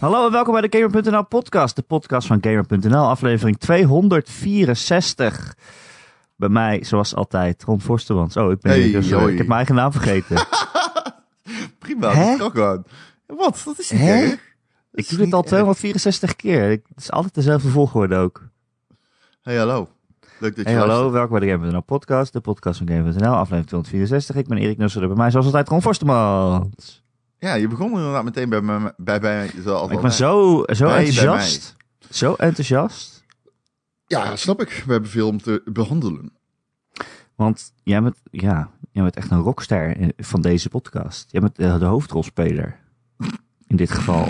Hallo en welkom bij de Gamer.nl podcast, de podcast van Gamer.nl, aflevering 264. Bij mij, zoals altijd, Ron Forstermans. Oh, ik ben Hey, hoi. ik heb mijn eigen naam vergeten. Prima, Hè? dat kan gewoon. Wat? Dat is niet Hè? erg. Dat ik is doe dit al erg. 264 keer. Het is altijd dezelfde volgorde ook. Hey, hallo. Leuk dat je Hey, hallo, luistert. welkom bij de Gamer.nl podcast, de podcast van Gamer.nl, aflevering 264. Ik ben Erik Nusselder, bij mij zoals altijd Ron Forstermans. Ja, je begon inderdaad meteen bij mij. Bij, bij, zoals Ik ben zo, zo bij enthousiast. Zo enthousiast. Ja, snap ik. We hebben veel om te behandelen. Want jij bent, ja, jij bent echt een rockster van deze podcast. Jij bent de, de hoofdrolspeler. In dit geval.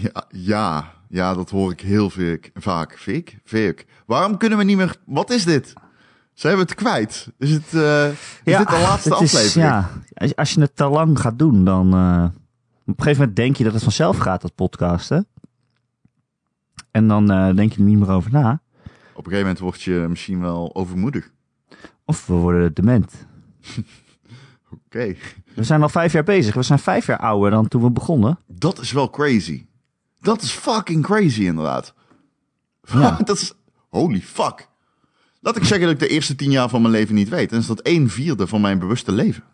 Ja, ja, ja, dat hoor ik heel veel, vaak. Vaak? Vaak. Waarom kunnen we niet meer... Wat is dit? Zijn we het kwijt? Is, het, eh, is dit de laatste het is- aflevering? ja, als, als je het te lang gaat doen, dan... eh, op een gegeven moment denk je dat het vanzelf gaat, dat podcasten. En dan eh, denk je er niet meer over na. Op een gegeven moment word je misschien wel overmoedig. Of we worden dement. Oké. We zijn al vijf jaar bezig. We zijn vijf jaar ouder dan toen we begonnen. Dat is wel crazy. Dat is fucking crazy, inderdaad. Ja. dat is... Holy fuck. Laat ik zeggen dat ik de eerste tien jaar van mijn leven niet weet. Dan is dat een vierde van mijn bewuste leven.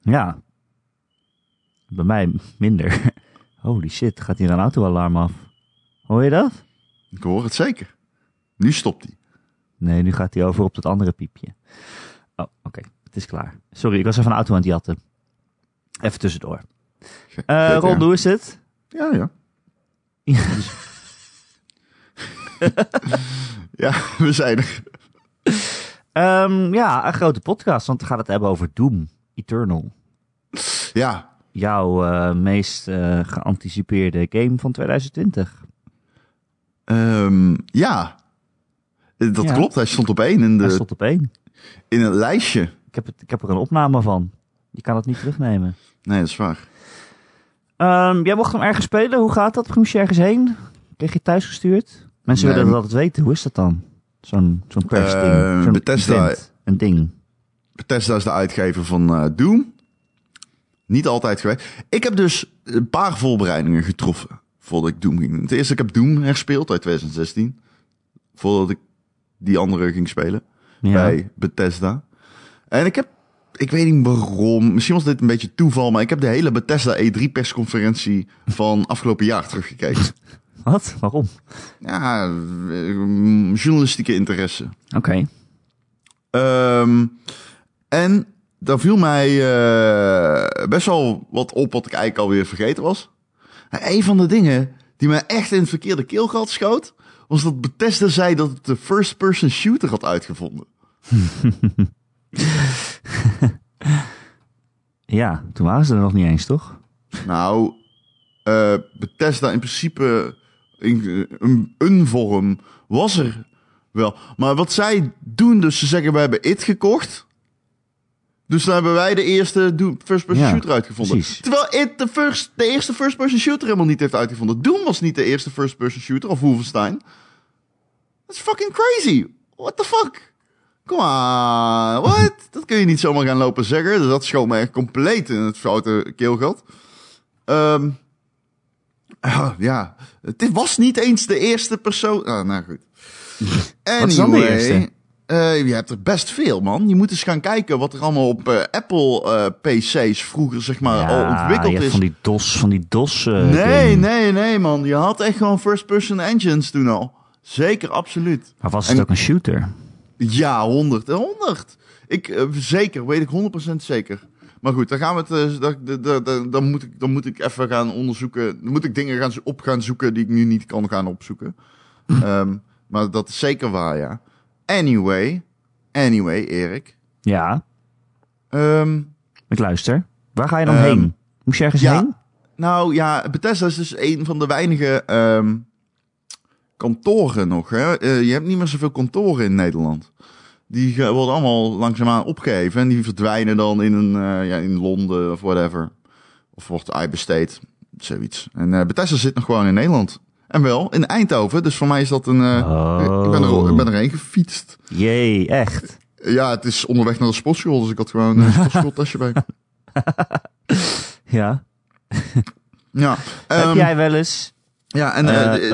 Ja. Bij mij minder. Holy shit, gaat hier een autoalarm af. Hoor je dat? Ik hoor het zeker. Nu stopt hij. Nee, nu gaat hij over op dat andere piepje. Oh, oké. Het is klaar. Sorry, ik was even een auto aan het jatten. Even tussendoor. Ge- Eh. Ron, hoe is het? Ja, ja. Ja, we zijn er. Ehm, ja, een grote podcast, want we gaan het hebben over Doom Eternal. Ja, Jouw eh, meest eh, geanticipeerde game van 2020. ehm, ja. Dat Ja. klopt. Hij stond op één in, Hij de, stond op één. in het lijstje. Ik heb, het, ik heb er een opname van. Je kan het niet terugnemen. Nee, dat is waar. Ehm, jij mocht hem ergens spelen. Hoe gaat dat? Moest je ergens heen? Kreeg je thuis gestuurd? Mensen Nee. willen dat altijd weten. Hoe is dat dan? Zo'n zo'n persding. Eh, Zo'n Bethesda- event. Een ding. Bethesda is de uitgever van eh, Doom. Niet altijd geweest. Ik heb dus een paar voorbereidingen getroffen voordat ik Doom ging doen. Ten eerste, ik heb Doom herspeeld uit 2016. Voordat ik die andere ging spelen. Ja. bij Bethesda. En ik heb, ik weet niet waarom, misschien was dit een beetje toeval, maar ik heb de hele Bethesda E3 persconferentie van afgelopen jaar teruggekeken. Wat? Waarom? ja, eh, journalistieke interesse. Oké. Ehm, en daar viel mij eh, best wel wat op wat ik eigenlijk alweer vergeten was. En een van de dingen die mij echt in het verkeerde keelgat schoot, was dat Bethesda zei dat het de first-person shooter had uitgevonden. Ja, toen waren ze er nog niet eens, toch? Nou, eh Bethesda in principe in een, een vorm was er wel. Maar wat zij doen, dus ze zeggen we hebben it gekocht. Dus dan hebben wij de eerste first-person Ja, shooter uitgevonden. precies. Terwijl it de, first, de eerste first-person shooter helemaal niet heeft uitgevonden. Doom was niet de eerste first-person shooter, of Wolfenstein. Dat is fucking crazy. What the fuck? Kom aan, what? Dat kun je niet zomaar gaan lopen zeggen. Dus dat schoot me echt compleet in het foute keelgat. Ehm ah, ja, dit was niet eens de eerste persoon. Ah, nou goed. Wat is dan de Anyway, eerste? eh, je hebt er best veel, man. Je moet eens gaan kijken wat er allemaal op eh, Apple eh, PC's vroeger, zeg maar, al ontwikkeld is. van die DOS, van die DOS. nee, nee, nee, man. Je had echt gewoon first-person engines toen al. Zeker, absoluut. Maar was het En- ook een shooter? Ja, 100. eh, 100. Ik, zeker, weet ik 100% zeker. Maar goed, dan gaan we het. eh, dan, dan, dan, dan, moet ik, dan moet ik even gaan onderzoeken. Dan moet ik dingen gaan, op gaan zoeken die ik nu niet kan gaan opzoeken. Ehm, maar dat is zeker waar, ja. Anyway, anyway, Erik. Ja, Ehm, ik luister. Waar ga je dan Ehm, heen? Moest je ergens ja. heen? nou ja, Bethesda is dus een van de weinige kantoren nog. Hè? Eh, je hebt niet meer zoveel kantoren in Nederland. Die worden allemaal langzaamaan opgeheven. En die verdwijnen dan in, een, eh, ja, in Londen of whatever. Of wordt uitbesteed. Zoiets. En eh Bethesda zit nog gewoon in Nederland. En wel, in Eindhoven. Dus voor mij is dat een... eh, ik, ben er, ik ben erheen gefietst. Jee, echt. Ja, het is onderweg naar de sportschool. Dus ik had gewoon een sportschooltasje bij. Ja. Ja. Heb Ehm, jij wel eens Ja, en...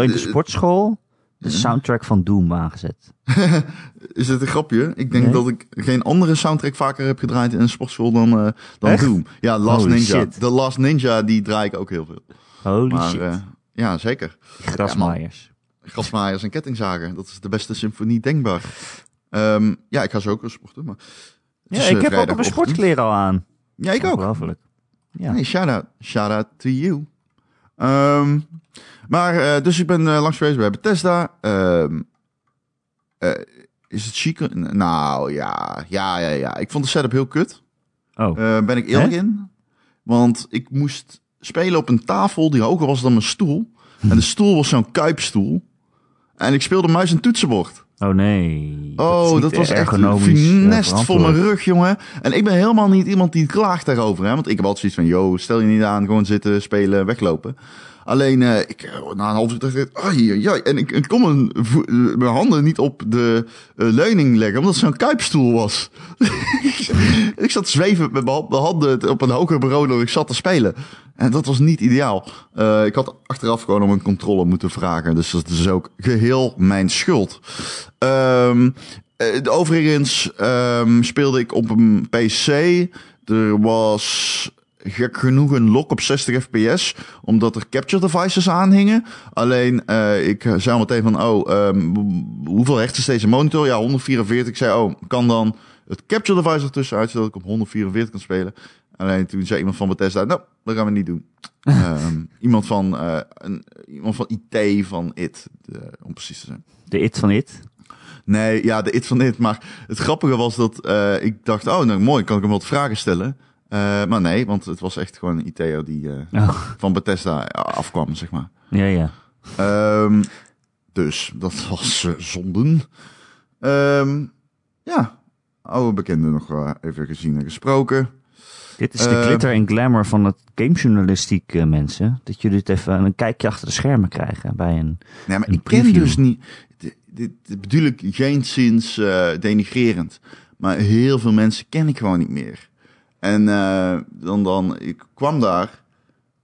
in de sportschool de soundtrack van Doom aangezet? Is het een grapje? Ik denk Nee? dat ik geen andere soundtrack vaker heb gedraaid in een sportschool dan, eh dan Echt? Doom. Ja, Last Holy Ninja. shit. De Last Ninja, die draai ik ook heel veel. Holy Maar shit. eh, ja, zeker. Grasmaaiers. Grasmaaiers en kettingzagen. Dat is de beste symfonie denkbaar. Ehm, ja, ik ga zo ook wel sporten. Maar Ja, ik eh, heb ook mijn sportkleren al aan. Ja, ik ook. Ja. Nee, shout-out. Shout-out to you. Ehm, maar, eh, dus ik ben eh, langs geweest bij Bethesda. Ehm eh, is het chic? Nou, ja. Ja, ja, ja. Ik vond de setup heel kut. Oh, ben ik eerlijk Hè? in. Want ik moest spelen op een tafel die hoger was dan mijn stoel. En de stoel was zo'n kuipstoel. En ik speelde muis en toetsenbord. oh nee. Oh, dat was echt eh, finest voor mijn rug, jongen. En ik ben helemaal niet iemand die klaagt daarover. Hè? Want ik heb altijd zoiets van, yo, stel je niet aan, gewoon zitten, spelen, weglopen. Alleen, eh, ik, eh, na een half uur dacht ik, ai, ai. en ik, ik kon mijn, eh, handen niet op de leuning leggen, omdat het zo'n kuipstoel was. ik zat zweven met mijn hand- mijn handen op een hoger bureau dan ik zat te spelen. En dat was niet ideaal. Eh, ik had achteraf gewoon om een controle moeten vragen. Dus dat is ook geheel mijn schuld. Eh, overigens ehm, speelde ik op een PC. Er was gek genoeg een lock op 60 fps, omdat er capture devices aanhingen. Alleen, eh, ik zei al meteen van, oh, ehm, hoeveel hertz is deze monitor? Ja, 144. Ik zei, oh, kan dan het capture device ertussen uit, zodat ik op 144 kan spelen. Alleen toen zei iemand van Bethesda, nou, dat gaan we niet doen. Ehm, iemand, van, eh, een, iemand van IT van IT, eh, om precies te zijn. De it van it. Nee, ja, de it van it. Maar het grappige was dat eh, ik dacht, oh, nou mooi, kan ik hem wat vragen stellen. Eh, maar nee, want het was echt gewoon een IT'er die eh, Oh, van Bethesda afkwam, zeg maar. ja, ja. Ehm, dus dat was eh, zonden. Ehm, ja, oude bekenden nog even gezien en gesproken. Dit is de Eh, glitter en glamour van het gamejournalistiek, eh, mensen. Dat jullie het even een kijkje achter de schermen krijgen bij een... Nee, maar Een ik ken dus niet. Dit, dit, dit bedoel ik geen zins eh, denigrerend. Maar heel veel mensen ken ik gewoon niet meer. En eh, dan, dan, ik kwam daar.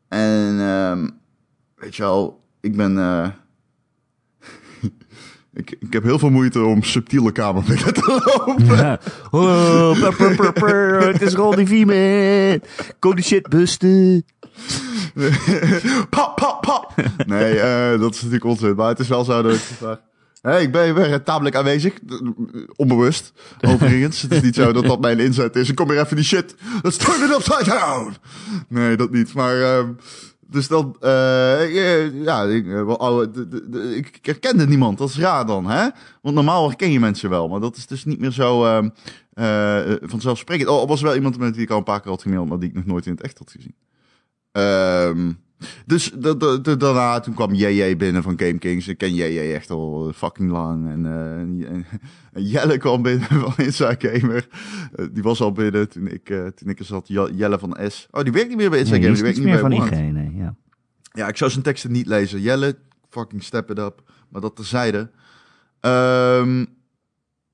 En ehm, weet je wel, ik ben. eh, ik, ik heb heel veel moeite om subtiele kamer binnen te lopen. Ja. Oh, pur, pur, pur, pur, het is Ronnie Vieman. Kom die shit busten. pap, pap, pap. Nee, eh, dat is natuurlijk onzin. Maar het is wel zo dat ik. Hey, ik ben weer tamelijk aanwezig. Onbewust, overigens. het is niet zo dat dat mijn inzet is. Ik kom weer even die shit. Let's turn it upside down. Nee, dat niet. Maar, ehm, dus dan, eh, eh, ja, ik, eh, ik herkende niemand. Dat is raar dan, hè? Want normaal herken je mensen wel. Maar dat is dus niet meer zo eh, eh, vanzelfsprekend. Oh, er was wel iemand met wie ik al een paar keer had gemaild, maar die ik nog nooit in het echt had gezien. Ehm, dus da- da- da- daarna, toen kwam JJ binnen van Game Kings. Ik ken JJ echt al fucking lang. En, eh, en, en Jelle kwam binnen van Inside Gamer. Eh, die was al binnen toen ik, eh, toen ik er zat. Jelle van S. Oh, die werkt niet meer bij Inside Nee, Gamer. Die werkt niet meer bij van. IG, nee. Ja. Ja, ik zou zijn teksten niet lezen. Jelle, fucking step it up. Maar dat terzijde. Ehm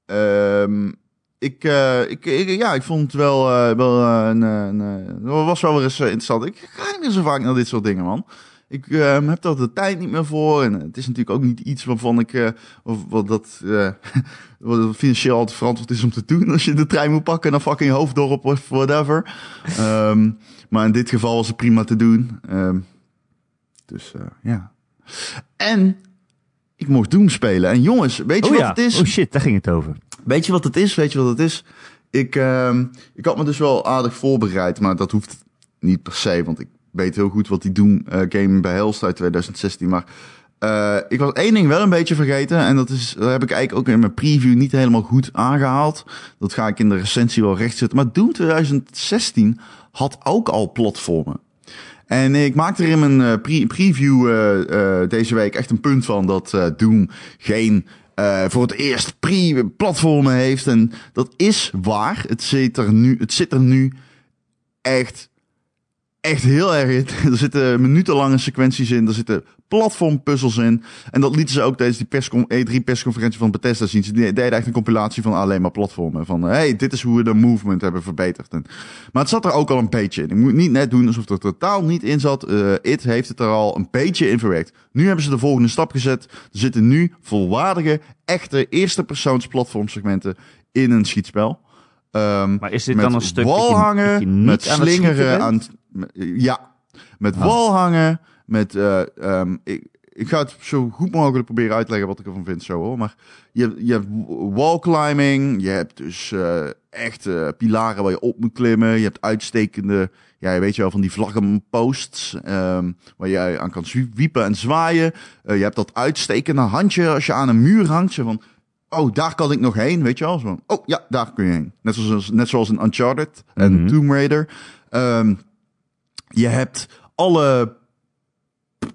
ehm ik, eh, ik, ik, ja, ik vond het wel, eh, wel eh, een, was wel weer eens interessant. Ik ga niet meer zo vaak naar dit soort dingen, man. Ik ehm, heb daar de tijd niet meer voor. En het is natuurlijk ook niet iets waarvan ik, of, wat dat, wat financieel altijd verantwoord is om te doen. Als je de trein moet pakken naar fucking Hoofddorp of whatever. Ehm, maar in dit geval was het prima te doen. Ehm, dus ja. En ik mocht Doom spelen. En jongens, weet je Oh wat ja, het is? oh shit, daar ging het over. Weet je wat het is? Weet je wat het is? Ik, ehm, ik had me dus wel aardig voorbereid, maar dat hoeft niet per se, want ik weet heel goed wat die Doom eh, game behelst uit 2016. Maar eh, ik was één ding wel een beetje vergeten en dat is, dat heb ik eigenlijk ook in mijn preview niet helemaal goed aangehaald. Dat ga ik in de recensie wel rechtzetten. Maar Doom 2016 had ook al platformen. En ik maakte er in mijn eh, pre- preview deze week echt een punt van dat eh, Doom geen eh, voor het eerst pre-platformen heeft. En dat is waar. Het zit er nu, het zit er nu echt echt heel erg in. Er zitten minutenlange sequenties in. Er zitten platformpuzzels in. En dat lieten ze ook tijdens die perscon E3-persconferentie van Bethesda zien. Ze deden echt een compilatie van alleen maar platformen. Van, hey, dit is hoe we de movement hebben verbeterd. En, maar het zat er ook al een beetje in. Ik moet niet net doen alsof er totaal niet in zat. Uh, It heeft het er al een beetje in verwerkt. Nu hebben ze de volgende stap gezet. Er zitten nu volwaardige, echte eerste persoons platformsegmenten in een schietspel. Um, maar is dit dan een stuk walhangen, dat je, dat je niet met aan het slingeren, aan, het- ja, met Ah. walhangen, met, eh, ehm, ik, ik ga het zo goed mogelijk proberen uit te leggen wat ik ervan vind zo hoor, maar je, hebt- je hebt wall climbing, je hebt dus eh echt pilaren waar je op moet klimmen, je hebt uitstekende, ja, je weet je wel, van die vlaggenposts, ehm waar je aan kan wiepen en zwaaien. Eh, je hebt dat uitstekende handje als je aan een muur hangt, zo van, oh, daar kan ik nog heen, weet je wel. Zo van, oh, ja, daar kun je heen. Net zoals, net zoals in Uncharted en Mhm. Tomb Raider. Ehm, je hebt alle...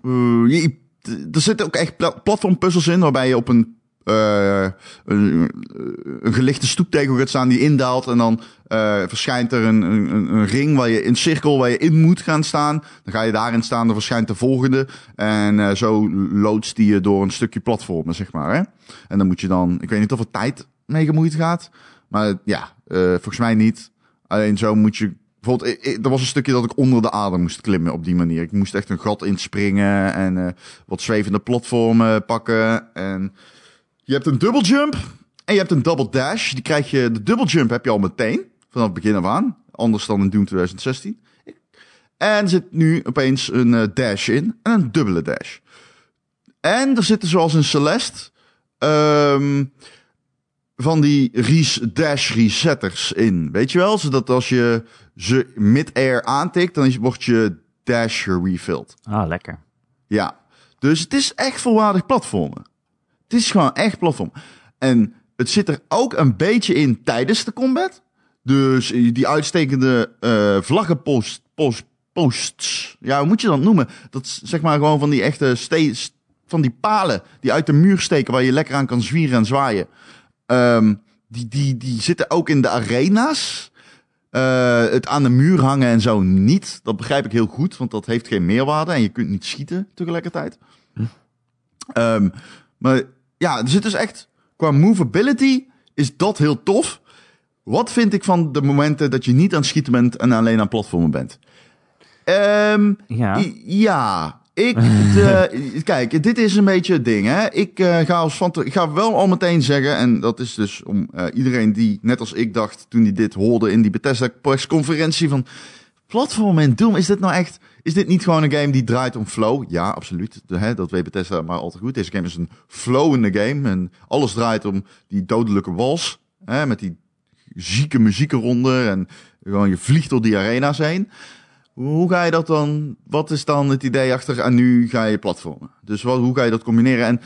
eh, er zitten ook echt pla- platformpuzzels in, waarbij je op een, eh, een, een gelichte stoeptegel gaat staan die indaalt. En dan eh, verschijnt er een, een, een ring waar je in cirkel waar je in moet gaan staan. Dan ga je daarin staan, dan verschijnt de volgende. En eh, zo loodst die je door een stukje platformen, zeg maar. Hè? En dan moet je dan, ik weet niet of er tijd mee gemoeid gaat. Maar ja, eh, volgens mij niet. Alleen zo moet je. Er was een stukje dat ik onder de aarde moest klimmen op die manier. Ik moest echt een gat inspringen en eh, wat zwevende platformen pakken. En je hebt een double jump en je hebt een double dash. Die krijg je, de double jump heb je al meteen, vanaf het begin af aan. Anders dan in Doom 2016. En er zit nu opeens een eh, dash in en een dubbele dash. En er zitten zoals in Celeste ehm, van die res dash resetters in. Weet je wel? Zodat als je ze mid-air aantikt, dan wordt je dash gerefilled. Ah, lekker. Ja. Dus het is echt volwaardig platformen. Het is gewoon echt platform. En het zit er ook een beetje in tijdens de combat. Dus die uitstekende eh vlaggenpost, post, posts. Ja, hoe moet je dat noemen? Dat zeg maar gewoon van die echte ste van die palen die uit de muur steken waar je lekker aan kan zwieren en zwaaien. Ehm, die, die, die zitten ook in de arena's. Eh, het aan de muur hangen en zo niet. Dat begrijp ik heel goed, want dat heeft geen meerwaarde en je kunt niet schieten tegelijkertijd. Ehm, maar ja, er zit dus echt qua movability is dat heel tof. Wat vind ik van de momenten dat je niet aan het schieten bent en alleen aan platformen bent? Ehm, Ja. Ja, ik, de- kijk, dit is een beetje het ding. Hè? Ik, eh, ga als van te- ga wel al meteen zeggen, en dat is dus om eh, iedereen die, net als ik dacht toen hij dit hoorde in die Bethesda persconferentie van platform en Doom, is dit nou echt, is dit niet gewoon een game die draait om flow? Ja, absoluut. De, hè, dat weet Bethesda maar al te goed. Deze game is een flowende game en alles draait om die dodelijke wals, hè, met die zieke muziek eronder en gewoon je vliegt door die arena's heen. Hoe ga je dat dan? Wat is dan het idee achter? En nu ga je platformen. Dus wat, hoe ga je dat combineren? En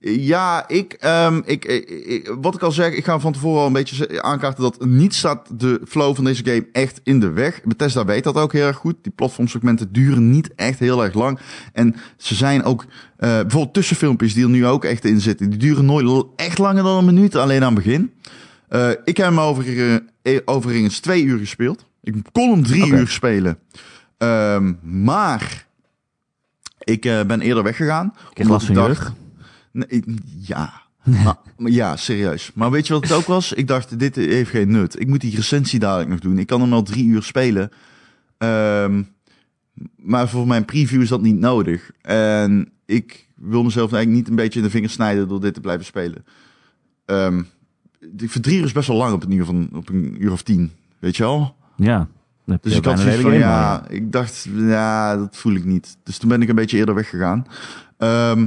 eh, ja, ik, ehm, ik, ik, ik- wat ik al zeg, ik ga van tevoren al een beetje aankaarten dat niet staat de flow van deze game echt in de weg. Bethesda weet dat ook heel erg goed. Die platformsegmenten duren niet echt heel erg lang. En ze zijn ook, eh, bijvoorbeeld tussenfilmpjes die er nu ook echt in zitten, die duren nooit echt langer dan een minuut, alleen aan het begin. Eh, ik heb hem over, eh, overigens twee uur gespeeld. Ik kon hem drie uur spelen. Ehm, maar ik eh, ben eerder weggegaan. Ik last van dacht-. Nee, ja. maar, ja, serieus. Maar weet je wat het ook was? Ik dacht, dit heeft geen nut. Ik moet die recensie dadelijk nog doen. Ik kan hem al drie uur spelen. Ehm, maar voor mijn preview is dat niet nodig. En ik wil mezelf eigenlijk niet een beetje in de vingers snijden door dit te blijven spelen. Ehm die voor drie uur is best wel lang op een uur, van, op een uur of tien. Weet je wel? Ja. Dus ik had zoiets van, ja, ik dacht, ja, dat voel ik niet. Dus toen ben ik een beetje eerder weggegaan. Ehm,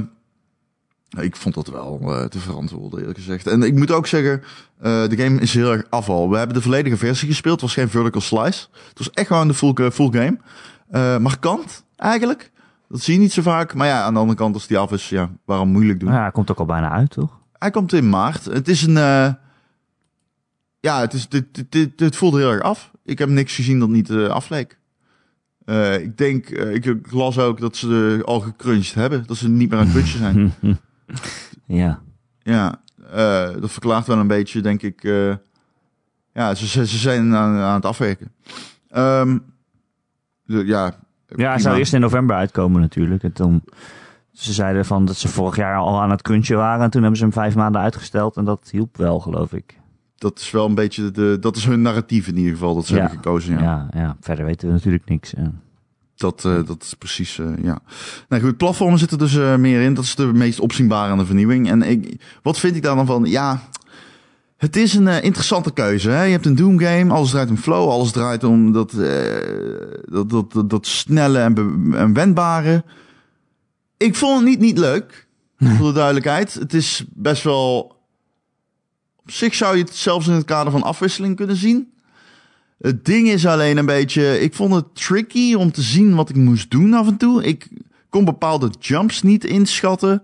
ik vond dat wel eh, te verantwoorden, eerlijk gezegd. En ik moet ook zeggen, eh, de game is heel erg afval. We hebben de volledige versie gespeeld. Het was geen vertical slice. Het was echt gewoon de full, full game. Eh markant, eigenlijk. Dat zie je niet zo vaak. Maar ja, aan de andere kant, als die af is, ja, waarom moeilijk doen? Ja, hij komt ook al bijna uit, toch? Hij komt in maart. Het is een. eh, ja, het, is, dit, dit, dit, dit voelde heel erg af. Ik heb niks gezien dat niet eh, afleek. Eh, ik denk, eh, ik, ik las ook dat ze al gecrunched hebben. Dat ze niet meer aan het crunchen zijn. ja. ja, dat verklaart wel een beetje, denk ik. ja, ze, ze, ze zijn aan, aan het afwerken. Ehm, de- ja, Ja, prima. hij zou eerst in november uitkomen natuurlijk. En toen, ze zeiden van dat ze vorig jaar al aan het crunchen waren. En toen hebben ze hem vijf maanden uitgesteld. En dat hielp wel, geloof ik. Dat is wel een beetje de, dat is hun narratief in ieder geval dat ze Ja. hebben gekozen. Ja. Ja, ja, verder weten we natuurlijk niks. eh. Dat, eh, dat is precies, eh, ja. Nou goed, platformen zitten dus meer in. Dat is de meest opzienbare aan de vernieuwing. En ik, wat vind ik daar dan van? Ja, het is een interessante keuze. Hè? Je hebt een Doom game, alles draait om flow, alles draait om dat, dat, dat, dat, dat snelle en, en wendbare. Ik vond het niet, niet leuk, voor de duidelijkheid. Het is best wel... Op zich zou je het zelfs in het kader van afwisseling kunnen zien. Het ding is alleen een beetje... Ik vond het tricky om te zien wat ik moest doen af en toe. Ik kon bepaalde jumps niet inschatten.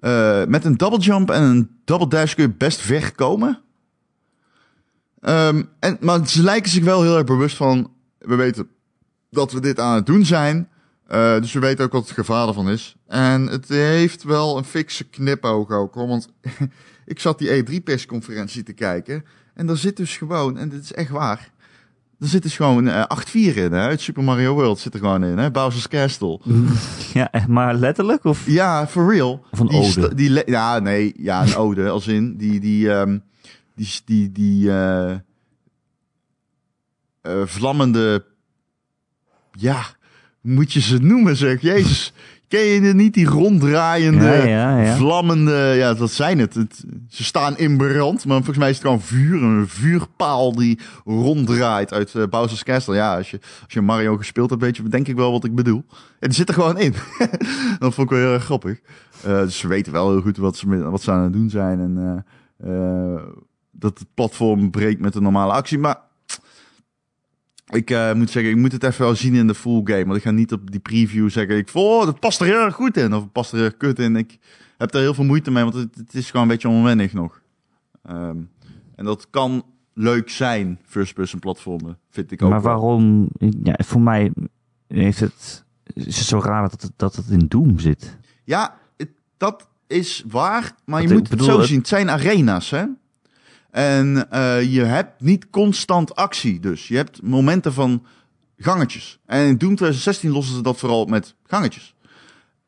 Eh, met een double jump en een double dash kun je best ver komen. Ehm, en, maar ze lijken zich wel heel erg bewust van... We weten dat we dit aan het doen zijn. Eh, dus we weten ook wat het gevaar ervan is. En het heeft wel een fikse knipoog ook. Want ik zat die E3-persconferentie te kijken. En daar zit dus gewoon... En dit is echt waar... Er zit dus gewoon eh 8-4 in, hè? Het Super Mario World zit er gewoon in, hè? Bowser's Castle. Ja, echt maar letterlijk? Of? Ja, for real. Of een die ode. Die ja, nee, ja, een ode, als in die, die, ehm, die, die, die, eh, eh, vlammende, ja, moet je ze noemen, zeg, Jezus. Ken je niet, die ronddraaiende, Ja, ja, ja. vlammende, ja, dat zijn het. het. Ze staan in brand, maar volgens mij is het gewoon vuur, een vuurpaal die ronddraait uit eh Bowser's Castle. Ja, als je, als je Mario gespeeld hebt, weet je denk ik wel wat ik bedoel. En die zit er gewoon in. dat vond ik wel heel erg grappig. Eh, dus ze weten wel heel goed wat ze, wat ze aan het doen zijn. En eh, dat het platform breekt met de normale actie. Maar ik eh, moet zeggen, ik moet het even wel zien in de full game. Want ik ga niet op die preview zeggen, ik voel, oh, dat past er heel erg goed in. Of het past er heel erg kut in. Ik heb er heel veel moeite mee, want het, het is gewoon een beetje onwennig nog. Ehm, en dat kan leuk zijn, first-person platformen, vind ik ook Maar waarom? Ja, voor mij heeft het, is het zo raar dat het, dat het in Doom zit. Ja, het- dat is waar. Maar je moet het zo zien. Het zijn arena's, hè? En eh, je hebt niet constant actie. Dus je hebt momenten van gangetjes. En in Doom 2016 lossen ze dat vooral met gangetjes.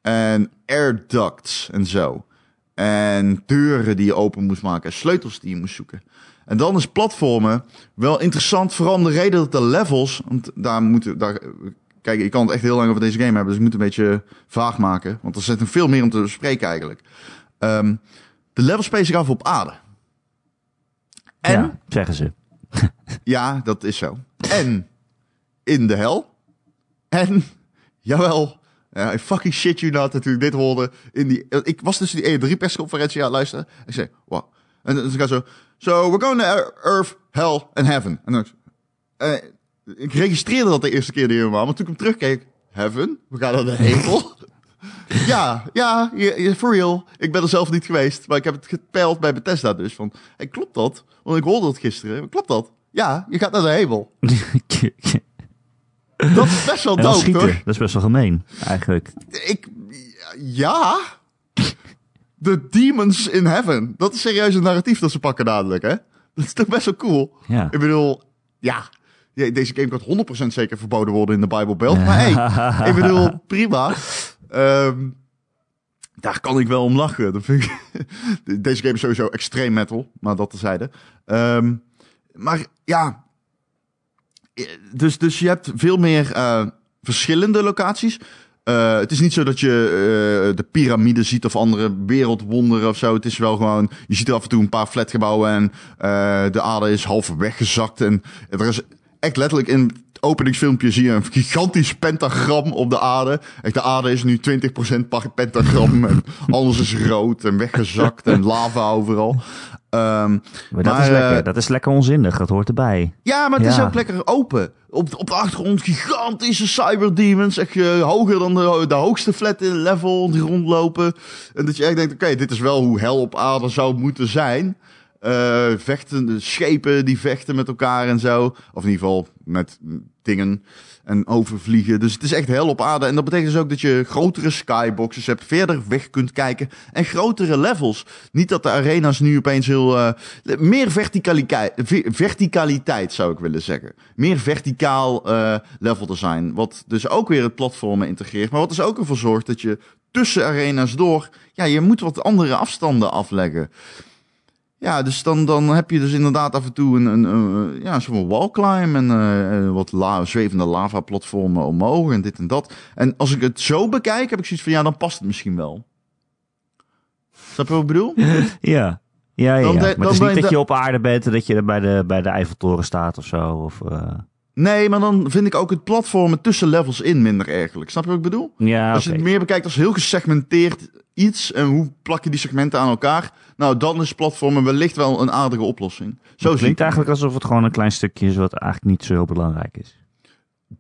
En air ducts en zo. En deuren die je open moest maken. En sleutels die je moest zoeken. En dan is platformen wel interessant. Vooral om de reden dat de levels... Want daar moeten... Daar, kijk, ik kan het echt heel lang over deze game hebben. Dus ik moet een beetje vaag maken. Want er zit nog veel meer om te bespreken eigenlijk. Ehm, de levels spelen zich af op aarde. En... Ja, zeggen ze. Ja, dat is zo. En in de hel. En, jawel, ja, I fucking shit you not, ik dit hoorde. In die, ik was dus die E3-persconferentie aan luisteren. Ik zei, wow. En dan gaat zo, so we're going to Earth, Hell and Heaven. En dan, eh, ik registreerde dat de eerste keer die helemaal, maar toen ik hem terugkeek, Heaven? We gaan naar de hemel? ja, ja, for real. Ik ben er zelf niet geweest, maar ik heb het gepeild bij Bethesda dus. Van, hey, klopt dat? Want ik hoorde het gisteren. Klopt dat? Ja, je gaat naar de hemel. Dat is best wel toch? Dat is best wel gemeen, eigenlijk. Ik, ja. De demons in heaven. Dat is serieus een narratief dat ze pakken dadelijk, hè? Dat is toch best wel cool? Ja. Ik bedoel, ja. ja, Deze game kan 100% zeker verboden worden in de Bible Belt. Maar hey, ik bedoel, prima. Ehm, daar kan ik wel om lachen. Dat vind ik, deze game is sowieso extreem metal, maar dat terzijde. Ehm maar ja, dus, dus je hebt veel meer eh, verschillende locaties. Eh, het is niet zo dat je eh, de piramide ziet of andere wereldwonderen of zo. Het is wel gewoon, je ziet af en toe een paar flatgebouwen en eh, de aarde is half weggezakt. En er is echt letterlijk in openingsfilmpje zie je een gigantisch pentagram op de aarde. Echt, de aarde is nu 20% pa- pentagram en alles is rood en weggezakt en lava overal. Ehm, Maar dat, Maar, is lekker, eh, dat is lekker onzinnig, dat hoort erbij. ja, maar het is ook lekker open. Op, op de achtergrond gigantische cyberdemons. Echt eh, hoger dan de, de hoogste flat in level die rondlopen. En dat je echt denkt, oké, dit is wel hoe hel op aarde zou moeten zijn. Eh vechtende schepen die vechten met elkaar en zo. Of in ieder geval met dingen en overvliegen. Dus het is echt hel op aarde. En dat betekent dus ook dat je grotere skyboxes hebt, verder weg kunt kijken en grotere levels. Niet dat de arena's nu opeens heel... eh, meer verticaliteit, ver- verticaliteit zou ik willen zeggen. Meer verticaal eh, level design. Wat dus ook weer het platformen integreert. Maar wat dus ook ervoor zorgt dat je tussen arena's door... Ja, je moet wat andere afstanden afleggen. Ja, dus dan, dan heb je dus inderdaad af en toe een, een, een ja, zo'n wallclimb en eh, eh, wat la, zwevende lava-platformen omhoog en dit en dat. En als ik het zo bekijk, heb ik zoiets van, ja, dan past het misschien wel. Snap je wat ik bedoel? Ja. Ja, ja, Dan ja. de- maar dan het is niet dat je op aarde bent en dat je bij de, bij de Eiffeltoren staat of zo. Of, eh, Nee, maar dan vind ik ook het platformen tussen levels in minder ergerlijk. Snap je wat ik bedoel? Ja, Als je het meer bekijkt als heel gesegmenteerd iets en hoe plak je die segmenten aan elkaar, nou dan is platformen wellicht wel een aardige oplossing. Zo Het klinkt eigenlijk alsof het gewoon een klein stukje is wat eigenlijk niet zo heel belangrijk is.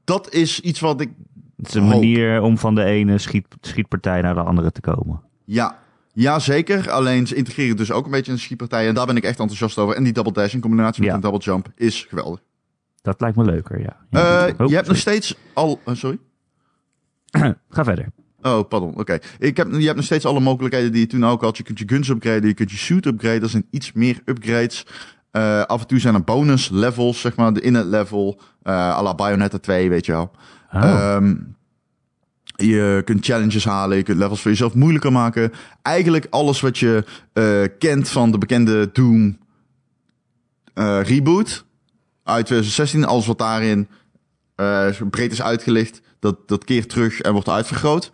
Dat is iets wat ik Het is een Hoop. manier om van de ene schiet, schietpartij naar de andere te komen. Ja, ja, zeker. Alleen ze integreren dus ook een beetje in de schietpartij. En daar ben ik echt enthousiast over. En die double dash in combinatie met Ja. een double jump is geweldig. Dat lijkt me leuker, ja. Eh. Oh, je hebt nog steeds al... eh, sorry? Ga verder. Oh, pardon. Oké. Ik heb, je hebt nog steeds alle mogelijkheden die je toen ook had. Je kunt je guns upgraden, je kunt je shoot upgraden. Er zijn iets meer upgrades. Eh, af en toe zijn er bonus levels, zeg maar. De in het level. eh à la Bayonetta 2, weet je wel. Oh, Ehm, je kunt challenges halen, je kunt levels voor jezelf moeilijker maken. Eigenlijk alles wat je eh, kent van de bekende Doom reboot uit 2016. Alles wat daarin breed is uitgelicht, dat, dat keert terug en wordt uitvergroot.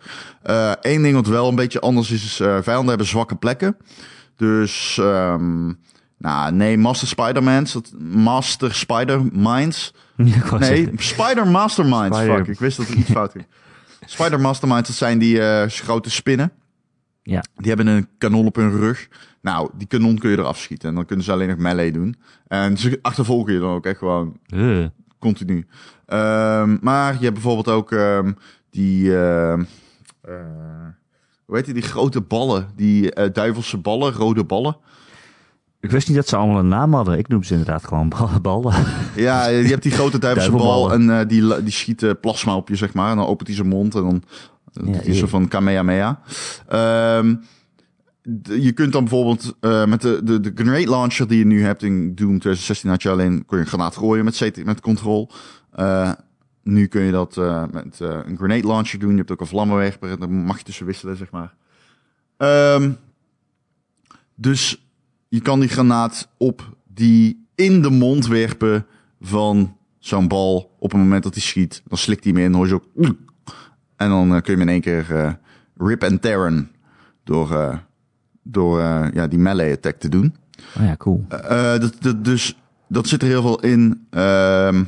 Eén ding wat wel een beetje anders is, is eh, vijanden hebben zwakke plekken. Dus, ehm, nou nee, Master Spider-Mans, Master Spider-Minds... Nee, Spider Masterminds. Spider- Fuck, ik wist dat er iets fout ging. Spider Masterminds, dat zijn die eh, grote spinnen. Ja. Die hebben een kanon op hun rug. Nou, die kanon kun je eraf schieten. En dan kunnen ze alleen nog melee doen. En ze achtervolgen je dan ook echt gewoon eh, continu. Ehm, maar je hebt bijvoorbeeld ook ehm, die... hoe heet die? Die grote ballen. Die eh, duivelse ballen, rode ballen. ik wist niet dat ze allemaal een naam hadden. Ik noem ze inderdaad gewoon bal- ballen. Ja, je hebt die grote duivelse bal en eh, die, die schiet plasma op je, zeg maar. En dan opent hij zijn mond en dan Ja, hij zo van Kamehameha. Je kunt dan bijvoorbeeld eh, met de, de, de grenade launcher die je nu hebt in Doom 2016 had je alleen kon je een granaat gooien met, CT met control. Eh, nu kun je dat eh, met een grenade launcher doen. Je hebt ook een vlammenwerper en daar mag je tussen wisselen, zeg maar. Ehm, dus je kan die granaat op die in de mond werpen van zo'n bal op het moment dat hij schiet. Dan slikt hij hem in, hoor je ook... En dan kun je hem in één keer rip en tearen door, door eh, ja, die melee attack te doen. Oh ja, cool. Eh, dat, dat, dus dat zit er heel veel in. Ehm,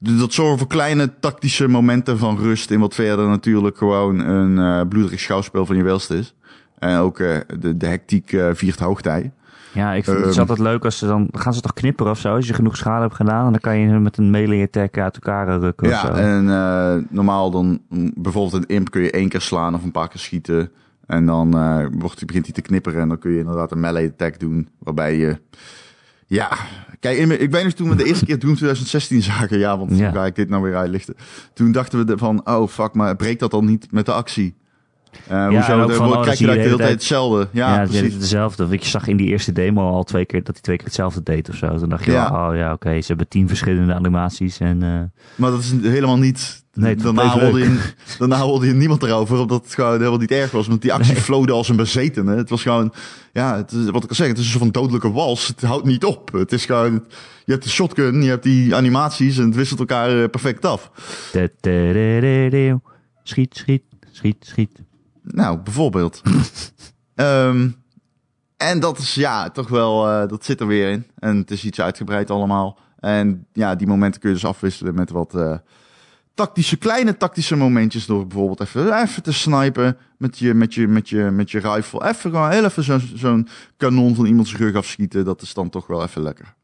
dat zorgt voor kleine tactische momenten van rust. In wat verder natuurlijk gewoon een eh bloederig schouwspel van je welste is. En ook eh, de, de hectiek eh, viert hoogtij. Ja, ik vind het Ehm. altijd leuk als ze dan... Gaan ze toch knipperen of zo? Als je genoeg schade hebt gedaan, en dan kan je met een melee attack uit elkaar eh, rukken of Ja, zo. en eh, normaal dan mm, bijvoorbeeld een imp kun je één keer slaan of een paar keer schieten. En dan eh, wordt, begint hij te knipperen en dan kun je inderdaad een melee attack doen. Waarbij je... Ja, kijk, ik weet nog toen we de eerste keer Doom 2016 zagen. Ja, want Ja. hoe ga ik dit nou weer uitlichten? Toen dachten we van, oh fuck, maar breekt dat dan niet met de actie? Eh hoezo, van, oh, zie je de de hele tijd hetzelfde. Ja, precies. dezelfde. Want je zag in die eerste demo al twee keer dat hij twee keer hetzelfde deed of zo. Toen dacht je, Ja. oh ja, oké, ze hebben tien verschillende animaties. En eh, Maar dat is helemaal niet... Nee, daarna, leuk. je, daarna hoorde je niemand erover, omdat het gewoon helemaal niet erg was. Want die actie Nee. flowde als een bezetene. Het was gewoon... Ja, het is, wat ik al zeg, het is een soort van dodelijke wals. Het houdt niet op. Het is gewoon... Je hebt de shotgun, je hebt die animaties en het wisselt elkaar eh, perfect af. schiet, schiet, schiet, schiet. Nou, bijvoorbeeld. Ehm, en dat is ja, toch wel, eh, dat zit er weer in. En het is iets uitgebreid allemaal. En ja, die momenten kun je dus afwisselen met wat eh, tactische, kleine tactische momentjes. Door bijvoorbeeld even, even te snipen met je, met je, met je, met je rifle. Even gewoon heel even zo'n zo'n kanon van iemands rug afschieten. Dat is dan toch wel even lekker.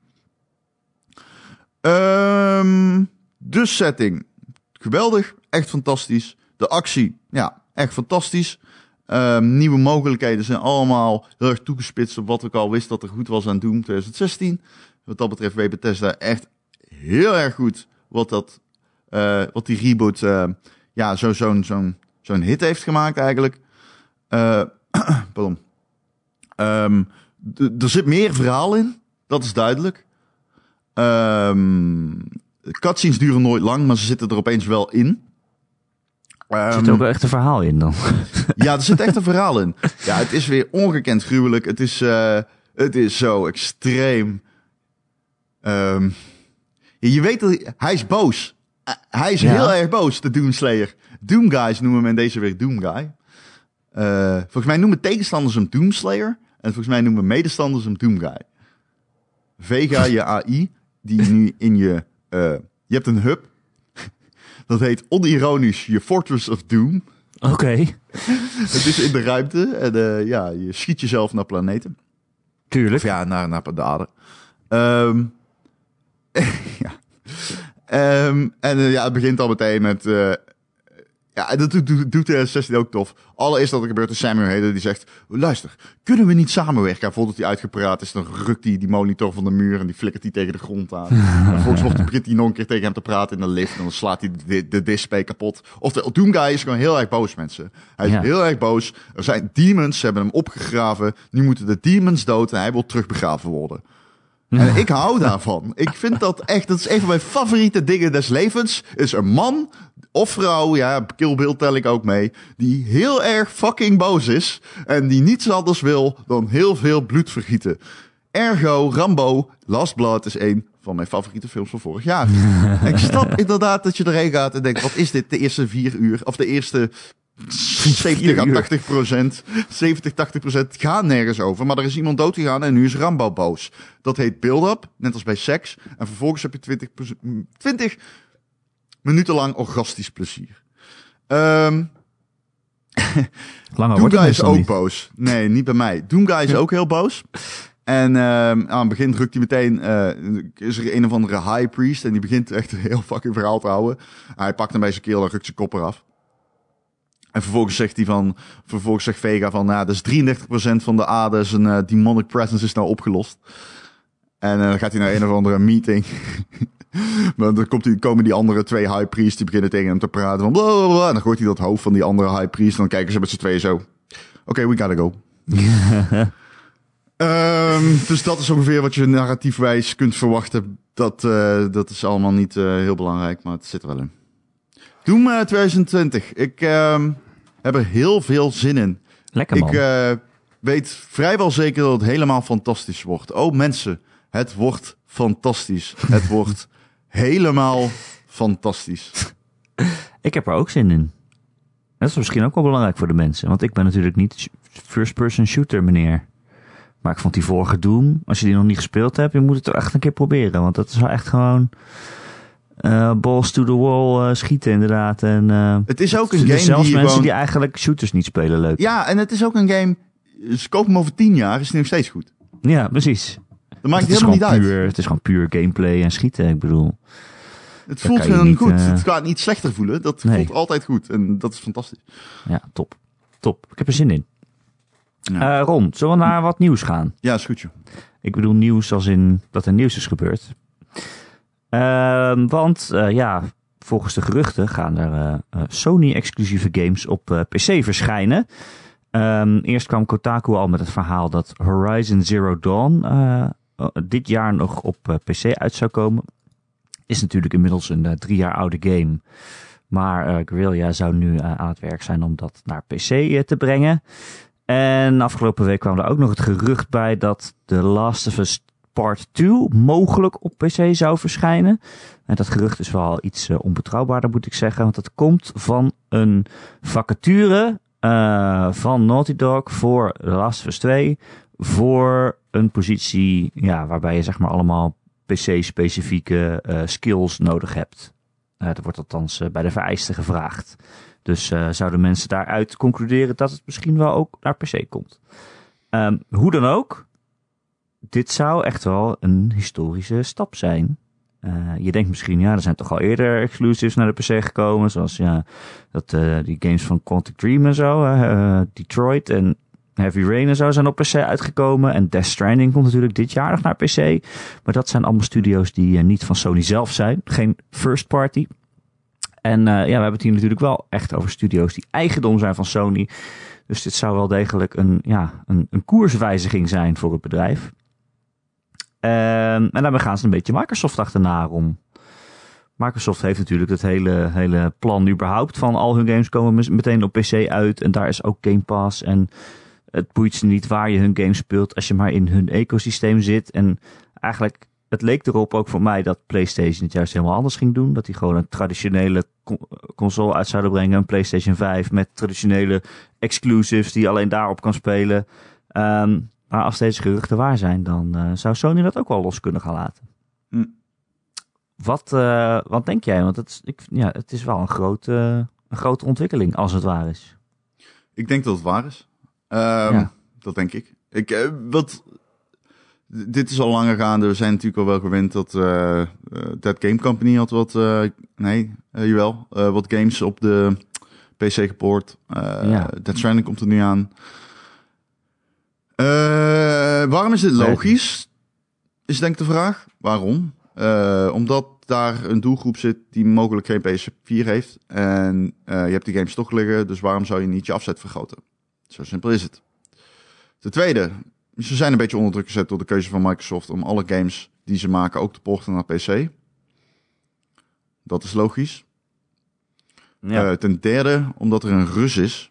Ehm, de setting. Geweldig. Echt fantastisch. De actie. Ja, echt fantastisch. Ehm, nieuwe mogelijkheden zijn allemaal heel erg toegespitst op wat ik al wist dat er goed was aan Doom 2016. Wat dat betreft weet Bethesda echt heel erg goed wat, dat, eh, wat die reboot eh, ja, zo, zo'n, zo'n, zo'n hit heeft gemaakt eigenlijk. D- er zit meer verhaal in, dat is duidelijk. Ehm cutscenes duren nooit lang, maar ze zitten er opeens wel in. Er Ehm, zit ook wel echt een verhaal in dan. ja, er zit echt een verhaal in. Ja, het is weer ongekend gruwelijk. Het is, eh, het is zo extreem. Ehm, je weet dat hij, is boos. Eh, hij is Ja. heel erg boos, de Doomslayer. Doom Guys noemen in deze week Doom Guy. Eh, volgens mij noemen tegenstanders hem Doomslayer. En volgens mij noemen medestanders hem Doom Guy. Vega, je AI, die nu in je... je hebt een hub. Dat heet onironisch je Fortress of Doom. Oké, Het is in de ruimte en eh, ja, je schiet jezelf naar planeten. tuurlijk. Of ja, naar, naar de aarde. Ehm, ja. Ehm, en eh, ja, het begint al meteen met... eh, ja, en dat doet, de 16 ook tof. Allereerst dat er gebeurt is Samuel Heden die zegt... Luister, kunnen we niet samenwerken? En voordat hij uitgepraat is, dan rukt hij die monitor van de muur... en die flikkert hij tegen de grond aan. en vervolgens wordt, begint hij nog een keer tegen hem te praten in de lift... en dan slaat hij de, de display kapot. Of de Doom Guy is gewoon heel erg boos, mensen. Hij is Ja. heel erg boos. Er zijn demons, ze hebben hem opgegraven. Nu moeten de demons dood en hij wil terugbegraven worden. En ik hou daarvan. Ik vind dat echt, dat is een van mijn favoriete dingen des levens. Is een man of vrouw, ja, Kill Bill tel ik ook mee. Die heel erg fucking boos is. En die niets anders wil dan heel veel bloed vergieten. Ergo, Rambo, Last Blood is een van mijn favoriete films van vorig jaar. En ik snap inderdaad dat je erheen gaat en denkt, wat is dit? De eerste vier uur, of de eerste 70 à uur. 80 procent, 70, 80 procent gaan nergens over. Maar er is iemand doodgegaan en nu is Rambo boos. Dat heet build-up, net als bij seks. En vervolgens heb je 20, proce- 20 minuten lang orgastisch plezier. Ehm Langer Doom wordt het Guy is ook niet. boos. Nee, niet bij mij. Doom Guy is ook heel boos. En ehm, aan het begin drukt hij meteen, eh, is er een of andere high priest en die begint echt een heel fucking verhaal te houden. Hij pakt hem bij zijn keel en rukt zijn kop eraf. En vervolgens zegt hij van, vervolgens zegt Vega van, nou, dus 33% van de aarde zijn eh, demonic presence is nou opgelost. En eh, dan gaat hij naar een of andere meeting. maar dan komt die, komen die andere twee high priests, die beginnen tegen hem te praten van blablabla. En dan gooit hij dat hoofd van die andere high priest. En dan kijken ze met z'n tweeën zo. Oké, we gotta go. Ehm, dus dat is ongeveer wat je narratiefwijs kunt verwachten. Dat, eh, dat is allemaal niet eh, heel belangrijk, maar het zit er wel in. Doom eh, 2020. Ik ehm, heb er heel veel zin in. Lekker man. Ik eh, weet vrijwel zeker dat het helemaal fantastisch wordt. Oh mensen, het wordt fantastisch. Het wordt helemaal fantastisch. Ik heb er ook zin in. Dat is misschien ook wel belangrijk voor de mensen. Want ik ben natuurlijk niet first-person shooter meneer. Maar ik vond die vorige Doom, als je die nog niet gespeeld hebt, je moet het er echt een keer proberen. Want dat is wel echt gewoon eh, balls to the wall eh, schieten inderdaad. En, eh, Het is ook een game zelfs die mensen gewoon... die eigenlijk shooters niet spelen leuk. Ja, en het is ook een game... Ze kopen hem over tien jaar, is het nog steeds goed. Ja, precies. Dat maakt het, helemaal niet uit. puur, het is gewoon puur gameplay en schieten, ik bedoel. Het voelt gewoon niet, goed. eh, Het gaat niet slechter voelen. Dat Nee. voelt altijd goed. En dat is fantastisch. Ja, top. Top. Ik heb er zin in. Ja. Eh, Ron, zullen we naar wat nieuws gaan? Ja, is goed joh. Ik bedoel nieuws als in dat er nieuws is gebeurd. Ehm, want eh, ja, volgens de geruchten gaan er Sony-exclusieve games op PC verschijnen. Ehm, eerst kwam Kotaku al met het verhaal dat Horizon Zero Dawn dit jaar nog op eh, PC uit zou komen. Is natuurlijk inmiddels een eh, drie jaar oude game. Maar eh Guerrilla zou nu eh, aan het werk zijn om dat naar PC eh, te brengen. En afgelopen week kwam er ook nog het gerucht bij dat The Last of Us Part 2 mogelijk op PC zou verschijnen. En dat gerucht is wel iets eh, onbetrouwbaarder, moet ik zeggen. Want het komt van een vacature eh, van Naughty Dog voor The Last of Us 2. Voor een positie ja, waarbij je zeg maar allemaal PC-specifieke eh, skills nodig hebt. Eh dat wordt althans eh, bij de vereisten gevraagd. Dus zouden mensen daaruit concluderen dat het misschien wel ook naar PC komt. Ehm, hoe dan ook, dit zou echt wel een historische stap zijn. Je denkt misschien, ja, er zijn toch al eerder exclusives naar de PC gekomen. Zoals ja, dat, die games van Quantic Dream en zo, Detroit. En Heavy Rain en zo zijn op PC uitgekomen. En Death Stranding komt natuurlijk dit jaar nog naar PC. Maar dat zijn allemaal studio's die niet van Sony zelf zijn. Geen first party. En ja, we hebben het hier natuurlijk wel echt over studio's die eigendom zijn van Sony. Dus dit zou wel degelijk een, ja, een, een koerswijziging zijn voor het bedrijf. Um, en daarmee gaan ze een beetje Microsoft achterna om. Microsoft heeft natuurlijk het hele, hele plan überhaupt van al hun games komen meteen op PC uit. En daar is ook Game Pass. En het boeit ze niet waar je hun games speelt als je maar in hun ecosysteem zit. En eigenlijk, het leek erop ook voor mij dat PlayStation het juist helemaal anders ging doen. Dat die gewoon een traditionele console uit zouden brengen. Een PlayStation 5 met traditionele exclusives die je alleen daarop kan spelen. Um, maar als deze geruchten waar zijn, dan uh, zou Sony dat ook wel los kunnen gaan laten. Hm. Wat, uh, wat denk jij? Want het, ik, ja, het is wel een grote, een grote ontwikkeling als het waar is. Ik denk dat het waar is. Ja. Dat denk ik. ik uh, wat, dit is al langer gaande. We zijn natuurlijk al wel gewend dat uh, Dead Game Company had wat, uh, nee, uh, jawel, wat games op de PC gepoord. ja. Dead Stranding komt er nu aan. waarom is dit logisch? Is denk ik de vraag. Waarom? omdat daar een doelgroep zit die mogelijk geen PS4 heeft. En je hebt die games toch liggen, dus waarom zou je niet je afzet vergroten? Zo simpel is het. Ten tweede, ze zijn een beetje onder druk gezet door de keuze van Microsoft om alle games die ze maken ook te porten naar PC. Dat is logisch. Ja. Uh, ten derde, omdat er een Rus is.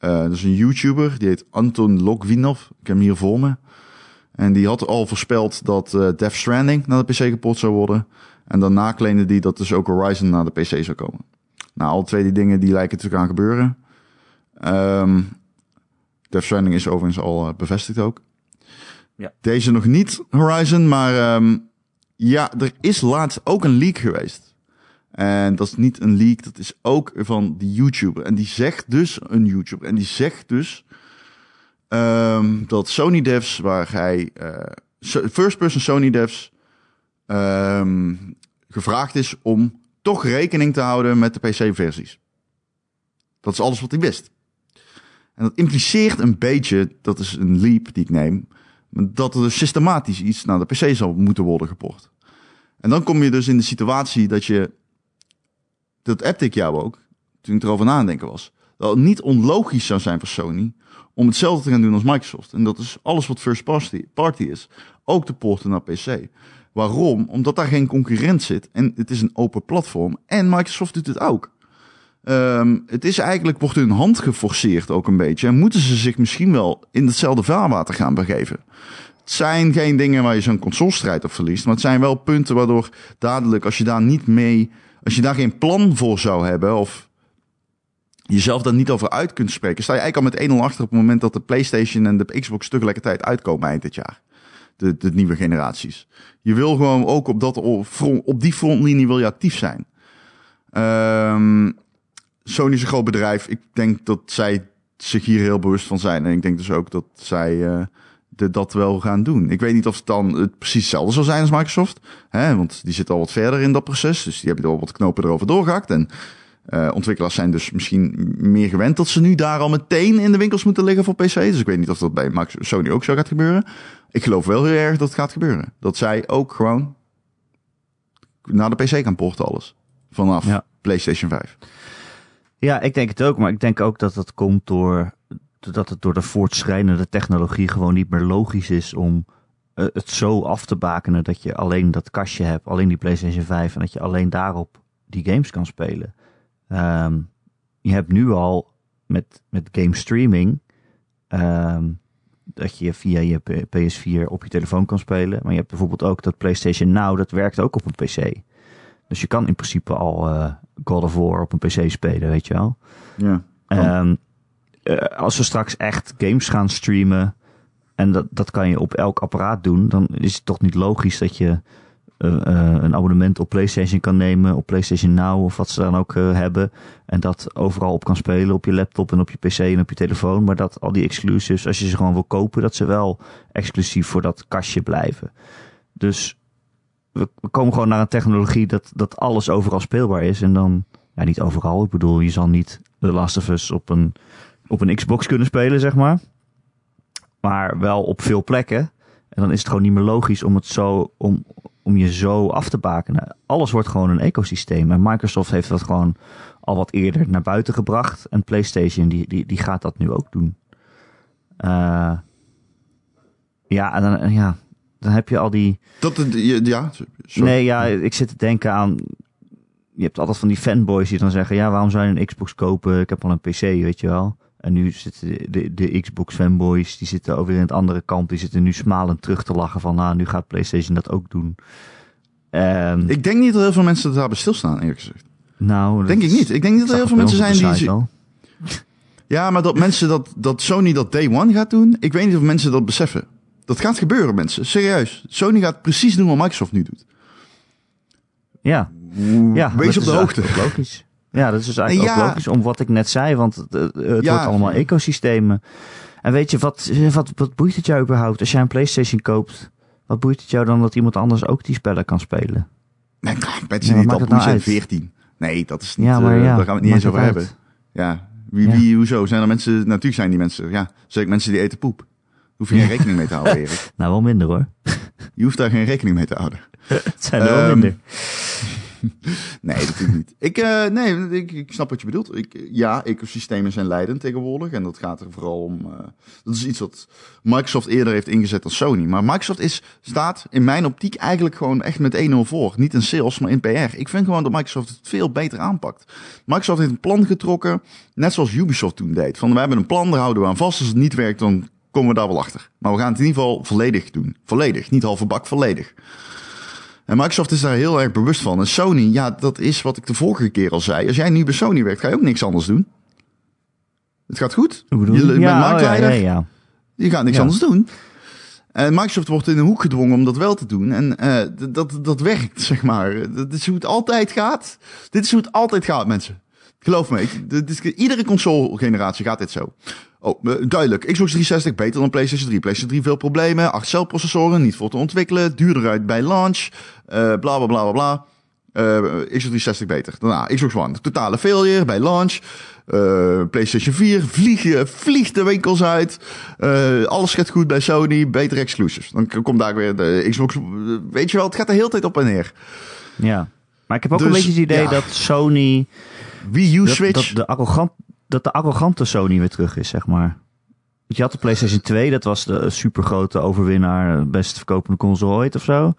Uh, dat is een YouTuber, die heet Anton Logvinov. Ik heb hem hier voor me. En die had al voorspeld dat uh, Death Stranding naar de PC geport zou worden. En daarna claimde die dat dus ook Horizon naar de PC zou komen. Nou, alle twee die dingen die lijken te gaan gebeuren. Um, Death Stranding is overigens al bevestigd ook. Ja. Deze nog niet, Horizon, maar um, ja, er is laatst ook een leak geweest. En dat is niet een leak, dat is ook van die YouTuber. En die zegt dus, een YouTuber, en die zegt dus um, dat Sony devs, waar hij, uh, first person Sony devs, um, gevraagd is om toch rekening te houden met de PC-versies. Dat is alles wat hij wist. En dat impliceert een beetje, dat is een leap die ik neem, dat er dus systematisch iets naar de PC zal moeten worden geport. En dan kom je dus in de situatie dat je, dat appte ik jou ook, toen ik erover nadenken was, dat het niet onlogisch zou zijn voor Sony om hetzelfde te gaan doen als Microsoft. En dat is alles wat first party, party is, ook te porten naar PC. Waarom? Omdat daar geen concurrent zit en het is een open platform en Microsoft doet het ook. Um, het is eigenlijk, wordt hun hand geforceerd ook een beetje. En moeten ze zich misschien wel in hetzelfde vaarwater gaan begeven. Het zijn geen dingen waar je zo'n consolestrijd op verliest. Maar het zijn wel punten waardoor dadelijk, als je daar niet mee, als je daar geen plan voor zou hebben, of jezelf daar niet over uit kunt spreken, sta je eigenlijk al met 1-0 achter op het moment dat de PlayStation en de Xbox tegelijkertijd uitkomen eind dit jaar. De, de nieuwe generaties. Je wil gewoon ook op, dat, op die frontlinie wil je actief zijn. Um, Sony is een groot bedrijf. Ik denk dat zij zich hier heel bewust van zijn. En ik denk dus ook dat zij uh, de, dat wel gaan doen. Ik weet niet of het dan het precies hetzelfde zal zijn als Microsoft. Hè, want die zit al wat verder in dat proces. Dus die hebben er al wat knopen erover doorgehakt. En uh, ontwikkelaars zijn dus misschien meer gewend dat ze nu daar al meteen in de winkels moeten liggen voor PC. Dus ik weet niet of dat bij Sony ook zo gaat gebeuren. Ik geloof wel heel erg dat het gaat gebeuren. Dat zij ook gewoon naar de PC gaan porten alles. Vanaf ja. PlayStation 5. Ja, ik denk het ook. Maar ik denk ook dat dat komt door dat het door de voortschrijdende technologie gewoon niet meer logisch is om uh, het zo af te bakenen dat je alleen dat kastje hebt, alleen die PlayStation 5 en dat je alleen daarop die games kan spelen. Um, je hebt nu al met, met game streaming um, dat je via je PS4 op je telefoon kan spelen. Maar je hebt bijvoorbeeld ook dat PlayStation Now, dat werkt ook op een PC. Dus je kan in principe al uh, God of War op een PC spelen, weet je wel. Ja. Um, uh, als we straks echt games gaan streamen en dat, dat kan je op elk apparaat doen, dan is het toch niet logisch dat je uh, een abonnement op PlayStation kan nemen, op PlayStation Now of wat ze dan ook hebben. En dat overal op kan spelen, op je laptop en op je PC en op je telefoon. Maar dat al die exclusives, als je ze gewoon wil kopen, dat ze wel exclusief voor dat kastje blijven. Dus we, komen gewoon naar een technologie dat, dat alles overal speelbaar is. En dan, ja, niet overal. Ik bedoel, je zal niet The Last of Us op een, op een Xbox kunnen spelen, zeg maar. maar wel op veel plekken. En dan is het gewoon niet meer logisch om het zo, om, om je zo af te bakenen. Alles wordt gewoon een ecosysteem. En Microsoft heeft dat gewoon al wat eerder naar buiten gebracht. En PlayStation die, die, die gaat dat nu ook doen. Uh, ja, en dan, ja, dan heb je al die. Dat, ja, sorry. Nee, ja, ik zit te denken aan. Je hebt altijd van die fanboys die dan zeggen: Ja, waarom zou je een Xbox kopen? Ik heb al een PC, weet je wel. En nu zitten de, de, de Xbox fanboys, die zitten over in het andere kamp. Die zitten nu smalend terug te lachen van, nou, nu gaat PlayStation dat ook doen. Um, ik denk niet dat heel veel mensen daarbij stilstaan, eerlijk gezegd. Nou, denk ik niet. Ik denk niet dat er heel veel mensen zijn die... Ja, maar dat mensen dat, dat Sony dat day one gaat doen, ik weet niet of mensen dat beseffen. Dat gaat gebeuren, mensen. Serieus. Sony gaat precies doen wat Microsoft nu doet. Ja. ja Wees op de hoogte. Logisch. Ja, dat is dus eigenlijk ook logisch om wat ik net zei, want het, het wordt allemaal ecosystemen. En weet je, wat, wat, wat boeit het jou überhaupt? Als jij een PlayStation koopt, wat boeit het jou dan dat iemand anders ook die spellen kan spelen? Nee, mensen die dat nou zijn 14. Nee, dat is niet, ja, maar, uh, daar gaan we het niet eens over hebben. Ja, wie, wie, hoezo? Zijn er mensen, natuurlijk zijn die mensen, ja, zeker mensen die eten poep. Hoef je geen rekening mee te houden, Erik. nou, wel minder hoor. Je hoeft daar geen rekening mee te houden. het zijn er wel ehm, minder. nee, natuurlijk niet. Ik, uh, nee, ik, ik, snap wat je bedoelt. Ik, ja, ecosystemen zijn leidend tegenwoordig. En dat gaat er vooral om. Uh, dat is iets wat Microsoft eerder heeft ingezet dan Sony. Maar Microsoft is, staat in mijn optiek eigenlijk gewoon echt met 1-0 voor. Niet in sales, maar in PR. Ik vind gewoon dat Microsoft het veel beter aanpakt. Microsoft heeft een plan getrokken, net zoals Ubisoft toen deed. Van we hebben een plan, daar houden we aan vast. Als het niet werkt, dan komen we daar wel achter. Maar we gaan het in ieder geval volledig doen. Volledig, niet halve bak, volledig. En Microsoft is daar heel erg bewust van. En Sony, ja, dat is wat ik de vorige keer al zei. Als jij nu bij Sony werkt, ga je ook niks anders doen. Het gaat goed. Je bent ja, marktleider. Oh ja, ja, je gaat niks anders doen. En Microsoft wordt in een hoek gedwongen om dat wel te doen. En uh, dat, dat werkt, zeg maar. Dat is hoe het altijd gaat. Dit is hoe het altijd gaat, mensen. Geloof me, dit is, iedere console-generatie gaat dit zo. Oh, eh, duidelijk. Xbox 360 beter dan PlayStation 3. PlayStation 3 veel problemen. 8 celprocessoren, niet voor te ontwikkelen. Duurder uit bij launch. Uh, bla bla bla bla bla. Uh, Xbox 360 beter. Daarna Xbox One. Totale failure bij launch. Uh, PlayStation 4. Vlieg, vliegt de winkels uit. Alles gaat goed bij Sony. Beter exclusives. Dan komt daar weer de Xbox. Weet je wel, het gaat de hele tijd op en neer. Ja. Maar ik heb ook een dus, beetje het idee dat Sony. Wii U Switch. Dat, de arrogant, dat de arrogante Sony weer terug is, zeg maar. Je had de PlayStation 2, dat was de supergrote overwinnaar, best verkopende console ooit of zo.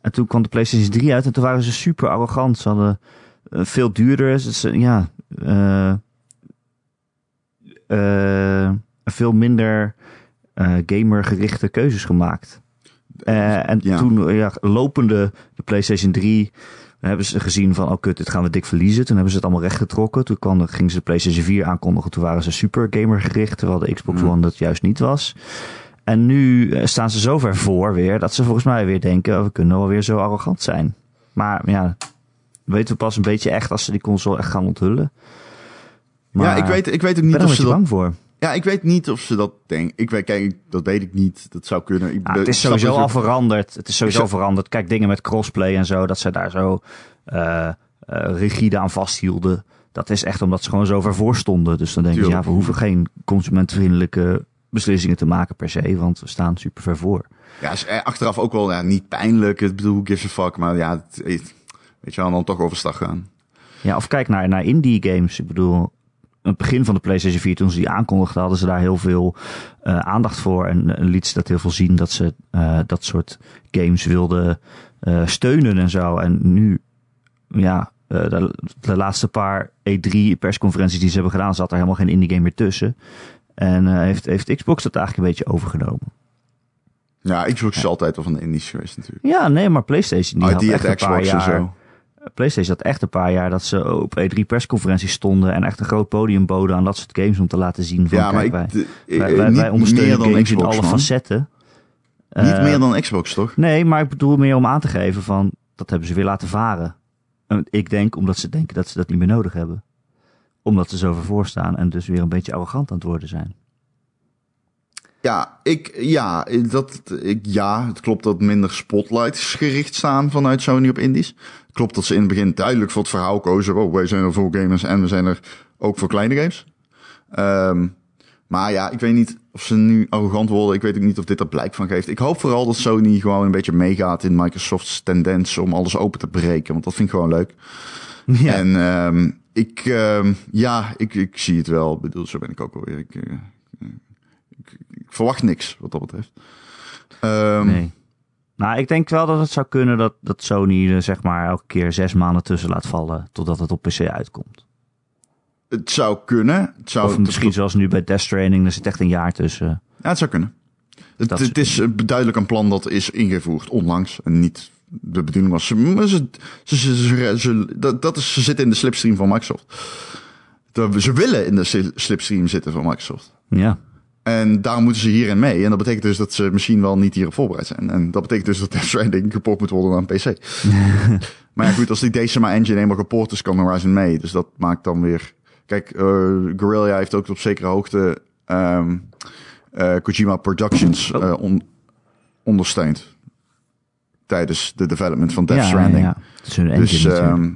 En toen kwam de PlayStation 3 uit en toen waren ze super arrogant. Ze hadden uh, veel duurder, ze, ja, uh, uh, veel minder gamergerichte keuzes gemaakt. en ja. toen ja, lopende de PlayStation 3 hebben ze gezien van, oh kut, dit gaan we dik verliezen. Toen hebben ze het allemaal rechtgetrokken. Toen kwam, gingen ze de PlayStation 4 aankondigen. Toen waren ze super gamer gericht, terwijl de Xbox One dat juist niet was. En nu eh, staan ze zo ver voor weer, dat ze volgens mij weer denken, oh, we kunnen wel weer zo arrogant zijn. Maar ja, weten we pas een beetje echt als ze die console echt gaan onthullen. Maar ja, ik weet, ik weet ook niet of ze dat... bang voor. Ja, ik weet niet of ze dat denken. Ik weet, kijk, dat weet ik niet. Dat zou kunnen. Ik, het is sowieso al veranderd. Het is sowieso veranderd. Kijk, dingen met crossplay en zo, dat ze daar zo uh, uh, rigide aan vasthielden. Dat is echt omdat ze gewoon zo ver voor stonden. Dus dan denk je, ja, we hoeven geen consumentenvriendelijke beslissingen te maken per se, want we staan super ver voor. Ja, is achteraf ook wel ja, niet pijnlijk. Ik bedoel, give a fuck, maar ja, het, weet je wel, dan toch overstag gaan. Ja, of kijk naar, naar indie games. Ik bedoel, het begin van de PlayStation 4, toen ze die aankondigden, hadden ze daar heel veel uh, aandacht voor. En uh, liet ze dat heel veel zien dat ze uh, dat soort games wilden steunen en zo. En nu, ja, de, de, laatste paar E3-persconferenties die ze hebben gedaan, zat er helemaal geen indie game meer tussen. En heeft, heeft Xbox dat eigenlijk een beetje overgenomen. Ja, Xbox is altijd wel van de indies geweest natuurlijk. Ja, nee, maar PlayStation die had echt een paar jaar... Zo PlayStation had echt een paar jaar dat ze op E3 persconferenties stonden en echt een groot podium boden aan dat soort games om te laten zien van ja, kijk, wij, wij, wij, wij ondersteunen games Xbox, in alle man. facetten. Niet uh, meer dan Xbox, toch? Nee, maar ik bedoel meer om aan te geven van dat hebben ze weer laten varen. En ik denk omdat ze denken dat ze dat niet meer nodig hebben. Omdat ze zo voor staan en dus weer een beetje arrogant aan het worden zijn. Ja, ik, ja, dat, ik, ja, het klopt dat minder spotlights gericht staan vanuit Sony op indies. Klopt dat ze in het begin duidelijk voor het verhaal kozen. Oh, wij zijn er voor gamers en we zijn er ook voor kleine games. Um, maar ja, ik weet niet of ze nu arrogant worden. Ik weet ook niet of dit er blijk van geeft. Ik hoop vooral dat Sony gewoon een beetje meegaat in Microsoft's tendens om alles open te breken. Want dat vind ik gewoon leuk. Ja. En ehm, ik, ehm, ja, ik, ik zie het wel. Ik bedoel, zo ben ik ook alweer. Ik, eh, ik, ik verwacht niks wat dat betreft. Ehm, nee. Nou, ik denk wel dat het zou kunnen dat, dat Sony er zeg maar elke keer zes maanden tussen laat vallen totdat het op PC uitkomt. Het zou kunnen. Het zou, Of misschien zoals nu bij Death Stranding, er zit echt een jaar tussen. Ja, het zou kunnen. Het, Dat het is duidelijk een plan dat is ingevoerd onlangs en niet de bedoeling was. Ze, ze, ze, ze, dat, dat is, ze zitten in de slipstream van Microsoft. Ze willen in de sli- slipstream zitten van Microsoft. Ja. En daarom moeten ze hierin mee. En dat betekent dus dat ze misschien wel niet hierop voorbereid zijn. En dat betekent dus dat Death Stranding geport moet worden een PC. maar ja, goed, als die Decima engine eenmaal geport is, kan Horizon mee. Dus dat maakt dan weer... Kijk, eh Guerrilla heeft ook op zekere hoogte ehm, eh, Kojima Productions Oh. eh, on- ondersteund. Tijdens de development van Death ja, Stranding. ja. Is hun engine Dus natuurlijk.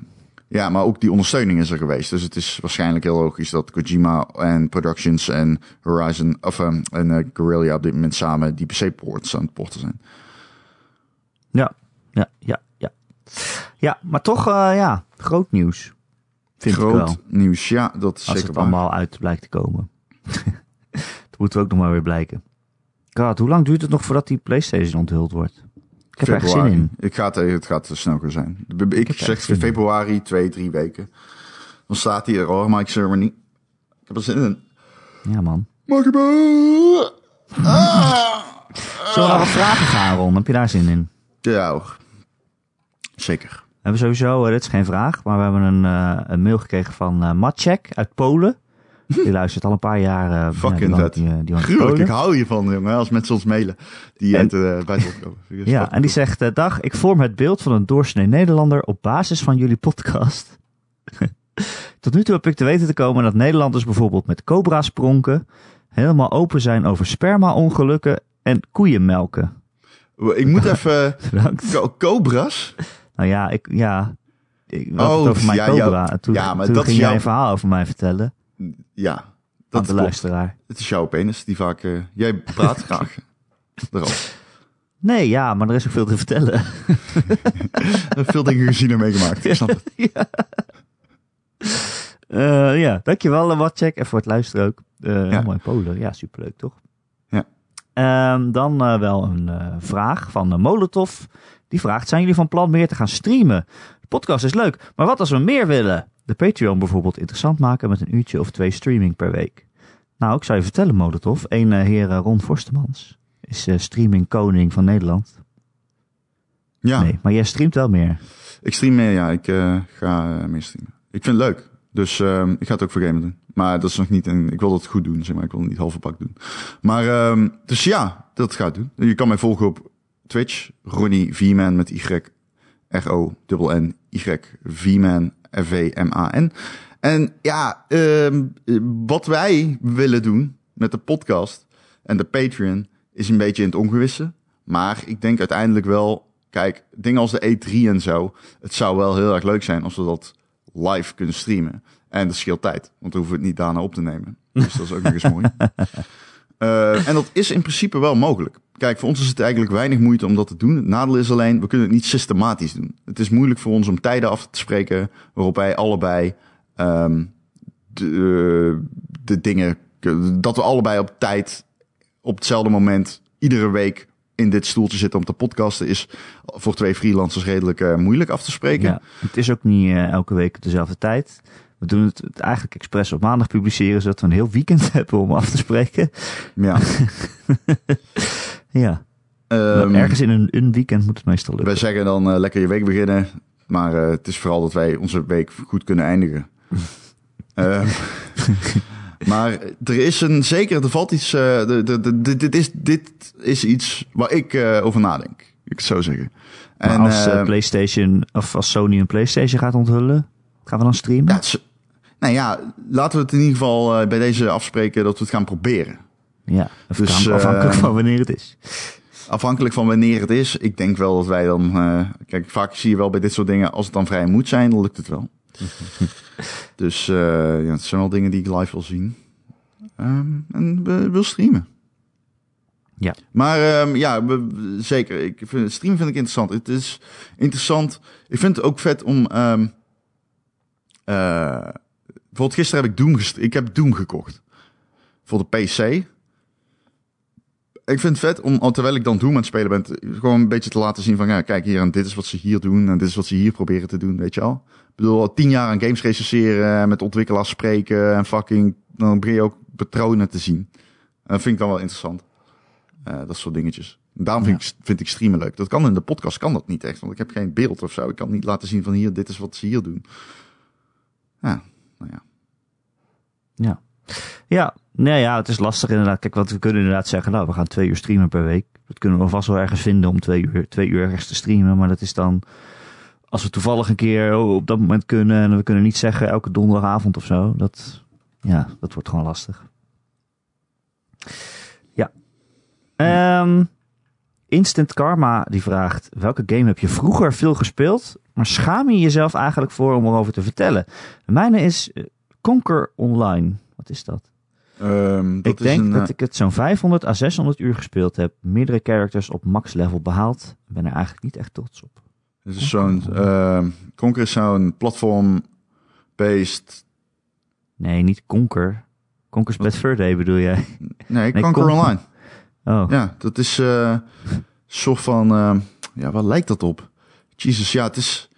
Ja, maar ook die ondersteuning is er geweest. Dus het is waarschijnlijk heel logisch dat Kojima en Productions en Horizon of ehm, en eh, Guerrilla op dit moment samen die PC-ports aan het porten zijn. Ja, ja, ja, ja. Ja, maar toch, eh, ja, groot nieuws. Vind ik wel. Groot nieuws, ja, dat is Als zeker het waar. allemaal uit blijkt te komen. dat moet ook nog maar weer blijken. God, hoe lang duurt het nog voordat die PlayStation onthuld wordt? Ik heb er echt zin in. Ik ga het, het gaat snel zijn. Ik, zeg februari, twee, drie weken. Dan staat hier hoor, Mike Ceremony. Ik heb er zin in. Ja, man. Mag? Ah! Zullen we naar wat vragen gaan, Ron? Heb je daar zin in? Ja hoor. Zeker. We hebben sowieso, eh, dit is geen vraag, maar we hebben een, eh, een mail gekregen van eh Maciek uit Polen. Die luistert al een paar jaar. eh, Fucking die. Die, eh, die Gruwelijk, ik hou hiervan, jongen. Als mensen ons mailen die En- uit. Vind ik Ja, en die zegt, eh, dag, ik vorm het beeld van een doorsnee Nederlander op basis van jullie podcast. Tot nu toe heb ik te weten te komen dat Nederlanders bijvoorbeeld met cobra's pronken, helemaal open zijn over sperma-ongelukken en koeienmelken. Ik moet even... Co- Cobra's? Nou ja, ik, ja, ik had Oh, het over mijn ja, cobra. toen, Ja, maar toen dat ging is jij een verhaal over mij vertellen Ja, aan dat de klopt. luisteraar. Het is jouw penis die vaak... eh, jij praat graag erover. Nee, ja, maar er is ook veel te vertellen. Veel dingen gezien en meegemaakt. Ik snap het. ja. Eh, ja, dankjewel Watcheck en voor het luisteren ook. Eh Helemaal in Polen. Ja, superleuk toch? Ja. Ehm, dan eh, wel een eh, vraag van uh, Molotov. Die vraagt, zijn jullie van plan meer te gaan streamen? De podcast is leuk, maar wat als we meer willen? De Patreon bijvoorbeeld interessant maken met een uurtje of twee streaming per week. Nou, ik zou je vertellen Molotov. Een eh, heer eh, Ron Forstemans is eh, streaming koning van Nederland. Ja, Nee, maar jij streamt wel meer. ik stream meer. Ja, ik ga meer streamen. Ik vind het leuk. Dus ehm, ik ga het ook voor gamen doen. Maar dat is nog niet een... Ik wil dat goed doen, zeg maar. Ik wil het niet halve pak doen. Maar, ehm, dus ja, dat ga ik doen. Je kan mij volgen op Twitch. Ronnie V-Man met Y. R-O-N-N. Y. V-Man. F-V-M-A-N. En ja, ehm, wat wij willen doen met de podcast en de Patreon is een beetje in het ongewisse. Maar ik denk uiteindelijk wel, kijk, dingen als de E3 en zo. Het zou wel heel erg leuk zijn als we dat live kunnen streamen. En dat scheelt tijd, want dan hoeven we het niet daarna op te nemen. Dus dat is ook nog eens mooi. Eh, en dat is in principe wel mogelijk. Kijk, voor ons is het eigenlijk weinig moeite om dat te doen. Het nadeel is alleen, we kunnen het niet systematisch doen. Het is moeilijk voor ons om tijden af te spreken waarop wij allebei ehm, de, de dingen, dat we allebei op tijd, op hetzelfde moment, iedere week in dit stoeltje zitten om te podcasten, is voor twee freelancers redelijk eh, moeilijk af te spreken. Het is ook niet eh, elke week dezelfde tijd. We doen het, eigenlijk expres op maandag publiceren, zodat we een heel weekend hebben om af te spreken. Ja. Ja, Ehm, ergens in een, een weekend moet het meestal lukken. Wij zeggen dan eh, lekker je week beginnen. Maar eh, het is vooral dat wij onze week goed kunnen eindigen. Ehm, maar er is een zeker, er valt iets. eh, de, de, de, dit- is, dit is iets waar ik over nadenk. Ik het zo zeggen. Maar En, als eh, eh, PlayStation of als Sony een PlayStation gaat onthullen, gaan we dan streamen? ja, nou ja, laten we het in ieder geval eh, bij deze afspreken dat we het gaan proberen. Ja, Dus, afhan- afhankelijk eh, van wanneer het is. Afhankelijk van wanneer het is. Ik denk wel dat wij dan. eh, kijk, vaak zie je wel bij dit soort dingen. Als het dan vrij moet zijn, dan lukt het wel. dus eh, ja, het zijn wel dingen die ik live wil zien. Ehm, en we wil streamen. Ja. Maar ehm, ja, we- zeker. Ik vind, stream vind ik interessant. Het is interessant. Ik vind het ook vet om... ehm bijvoorbeeld gisteren heb ik Doom Ik heb Doom gekocht. Voor de PC. Ik vind het vet om, al terwijl ik dan Doom aan het spelen ben, gewoon een beetje te laten zien van, ja, kijk hier, en dit is wat ze hier doen, en dit is wat ze hier proberen te doen, weet je al. Ik bedoel, al tien jaar aan games recenseren, met ontwikkelaars spreken, en fucking, dan begin je ook patronen te zien. En dat vind ik dan wel interessant. Eh, dat soort dingetjes. Daarom vind, ik, vind ik streamen leuk. Dat kan in de podcast, kan dat niet echt, want ik heb geen beeld of zo. Ik kan niet laten zien van hier, dit is wat ze hier doen. Ja, nou ja. Ja. Ja, nee, ja, het is lastig inderdaad. Kijk, wat we kunnen inderdaad zeggen, nou, we gaan twee uur streamen per week. Dat kunnen we vast wel ergens vinden om twee uur, twee uur ergens te streamen. Maar dat is dan, als we toevallig een keer oh, op dat moment kunnen en we kunnen niet zeggen elke donderdagavond of zo. Dat, ja, dat wordt gewoon lastig. Ja. Ehm, Instant Karma die vraagt, welke game heb je vroeger veel gespeeld, maar schaam je jezelf eigenlijk voor om erover te vertellen? Mijne is eh, Conquer Online. Wat is dat? Ehm, dat ik denk een, dat eh, ik het zo'n 500 à 600 uur gespeeld heb. Meerdere characters op max level behaald. Ik ben er eigenlijk niet echt trots op. Het is zo'n, ehm Conquer is zo'n platform-based, Nee, niet Conquer. Conquer's Bad Fur Day bedoel jij? nee, Nee, Conquer Con- Online. Oh, Ja, dat is een soort van, ehm, ja, waar lijkt dat op? Jesus, ja, het is,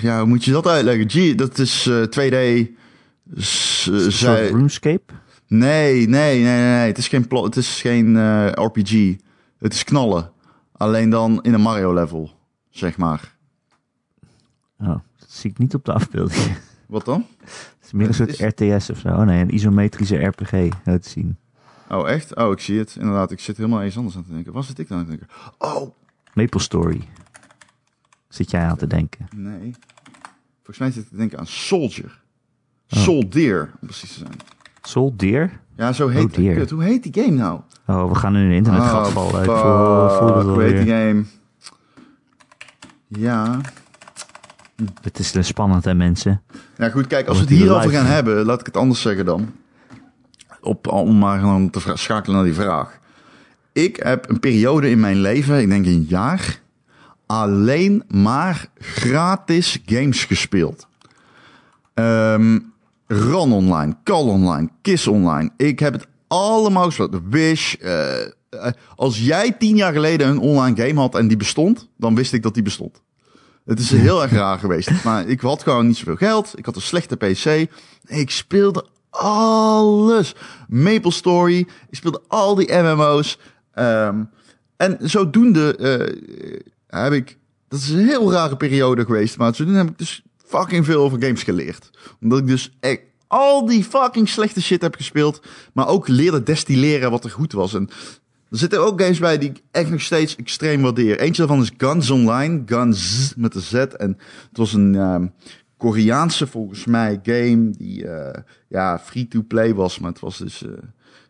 ja, hoe moet je dat uitleggen? Gee, dat is eh, 2D, s- een soort zij, RuneScape? nee, nee, nee, nee, het is geen plot, het is geen eh, RPG. Het is knallen. Alleen dan in een Mario level, zeg maar. Oh, dat zie ik niet op de afbeelding. Wat dan? Het is meer een soort RTS of zo. Oh nee, een isometrische RPG uit zien. Oh, echt? Oh, ik zie het. Inderdaad, ik zit helemaal eens anders aan te denken. Wat zit ik dan aan te denken? Oh, Maple Story. Zit jij aan te denken? nee. Volgens mij zit ik te denken aan Soldier. Oh. Soldier, om precies te zijn. Soul Deer? Ja, zo heet Oh. Kut, Hoe heet die game nou? Oh, we gaan nu in een internetgat vallen. Ik voel, fuck, voel het hoe heet die game? Ja. Het is dus spannend hè mensen. Ja, goed, kijk, als we het hierover gaan hebben, laat ik het anders zeggen dan. Op, om maar dan te schakelen naar die vraag. Ik heb een periode in mijn leven, ik denk een jaar, alleen maar gratis games gespeeld. Ehm Run Online, Call Online, Kiss Online. Ik heb het allemaal gespeeld. Wish. eh, eh, als jij tien jaar geleden een online game had en die bestond, dan wist ik dat die bestond. Het is heel erg raar geweest. Maar ik had gewoon niet zoveel geld. Ik had een slechte PC. Ik speelde alles. Maple Story. Ik speelde al die MMO's. Ehm, en zodoende eh, heb ik... Dat is een heel rare periode geweest. Maar zodoende heb ik dus fucking veel over games geleerd. Omdat ik dus echt al die fucking slechte shit heb gespeeld. Maar ook leerde destilleren wat er goed was. En er zitten ook games bij die ik echt nog steeds extreem waardeer. Eentje daarvan is Guns Online. Guns met de Z. En het was een ehm, Koreaanse, volgens mij, game die eh, ja, free-to-play was. Maar het was dus eh,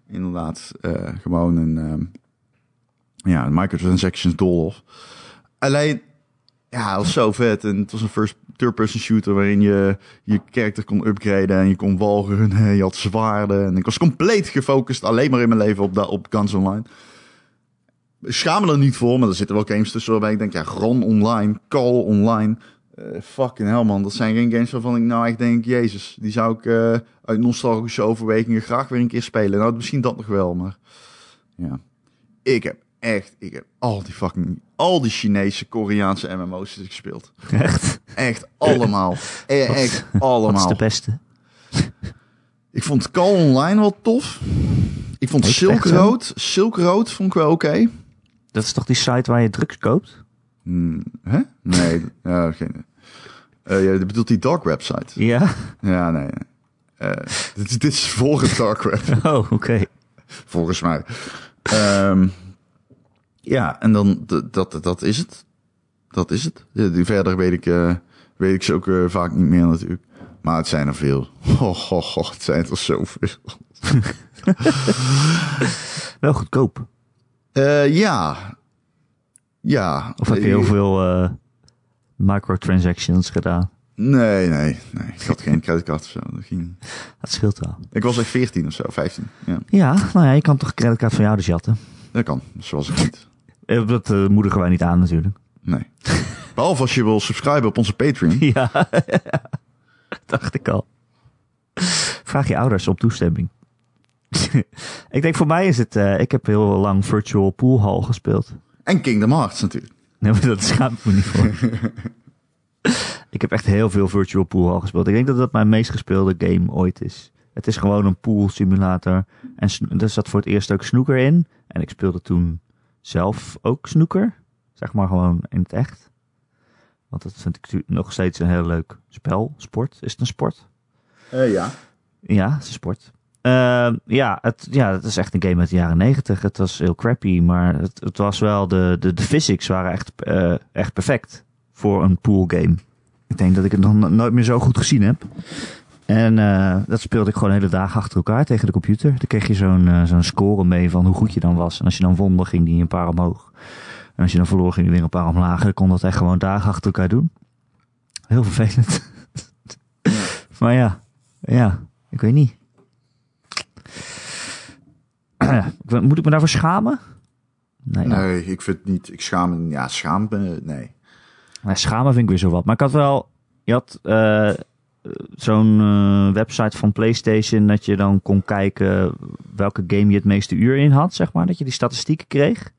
inderdaad eh, gewoon een, ehm, ja, microtransactions doolhof. Alleen, ja, was zo vet. En het was een first third-person shooter waarin je je character kon upgraden en je kon walrunnen, je had zwaarden. En ik was compleet gefocust alleen maar in mijn leven op, da- op Guns Online. Schaam me er niet voor, maar er zitten wel games tussen waarbij ik denk, ja, Ron Online, Call Online. eh, fucking hell man, dat zijn geen games waarvan ik nou echt denk, jezus, die zou ik eh, uit nostalgische overwegingen graag weer een keer spelen. Nou, misschien dat nog wel, maar ja. Ik heb echt, ik heb al die fucking, al die Chinese, Koreaanse MMO's gespeeld. Echt? Echt allemaal. Wat- Echt Wat is allemaal. de beste? Ik vond Call Online wel tof. Ik vond Heet Silk? Road, Silk Road vond ik wel oké. Dat is toch die site waar je drugs koopt? Hmm, hè? Nee, ja, geen. Ja, je bedoelt die dark website. Ja. Ja, nee. dit, is- dit is het dark web, Oh, oké. volgens mij. Ehm, ja, en dan dat, dat is het. Dat is het. Die verder weet ik, eh, weet ik ze ook eh, vaak niet meer natuurlijk. Maar het zijn er veel. Oh, oh, oh, het zijn er zoveel. Wel goedkoop. Eh, ja. Ja. Of heb je heel veel microtransactions gedaan? Nee, nee, nee. Ik had geen creditcard of zo. Dat ging... Dat scheelt wel. Ik was echt 14 of zo, 15. Ja, Ja, nou ja, je kan toch een creditcard van jou dus jatten. dat kan. Zoals ik niet. Eh, Dat eh, moedigen wij niet aan natuurlijk. Nee. Behalve als je wil subscriben op onze Patreon. Ja, dacht ik al. Vraag je ouders op toestemming. ik denk voor mij is het, eh, ik heb heel lang Virtual Pool Hall gespeeld. En Kingdom Hearts natuurlijk. Nee, maar dat schaam ik me niet voor. ik heb echt heel veel Virtual Pool Hall gespeeld. Ik denk dat dat mijn meest gespeelde game ooit is. Het is gewoon een pool simulator. En er zat voor het eerst ook snooker in. En ik speelde toen zelf ook snooker. Zeg maar gewoon in het echt. Want dat vind ik nog steeds een heel leuk spel. Sport. Is het een sport? Eh, ja. Ja, het is een sport. Ehm, ja, het, ja, het is echt een game uit de jaren negentig. Het was heel crappy, maar het, het was wel de, de, de physics waren echt, eh, echt perfect voor een pool game. Ik denk dat ik het nog no- nooit meer zo goed gezien heb. En eh, dat speelde ik gewoon hele dag achter elkaar tegen de computer. Dan kreeg je zo'n eh, zo'n score mee van hoe goed je dan was. En als je dan won, dan ging die een paar omhoog. En als je dan verloor, ging die weer een paar omlaag. Je kon dat echt gewoon dagen achter elkaar doen. Heel vervelend. maar ja, ja, ik weet niet. Moet ik me daarvoor schamen? Nee, Nee, ik vind het niet. Ik schaam me. Ja, schaam me. Nee. Maar schamen vind ik weer zo wat. Maar ik had wel... Je had eh, zo'n eh, website van PlayStation... dat je dan kon kijken welke game je het meeste uur in had, zeg maar. Dat je die statistieken kreeg.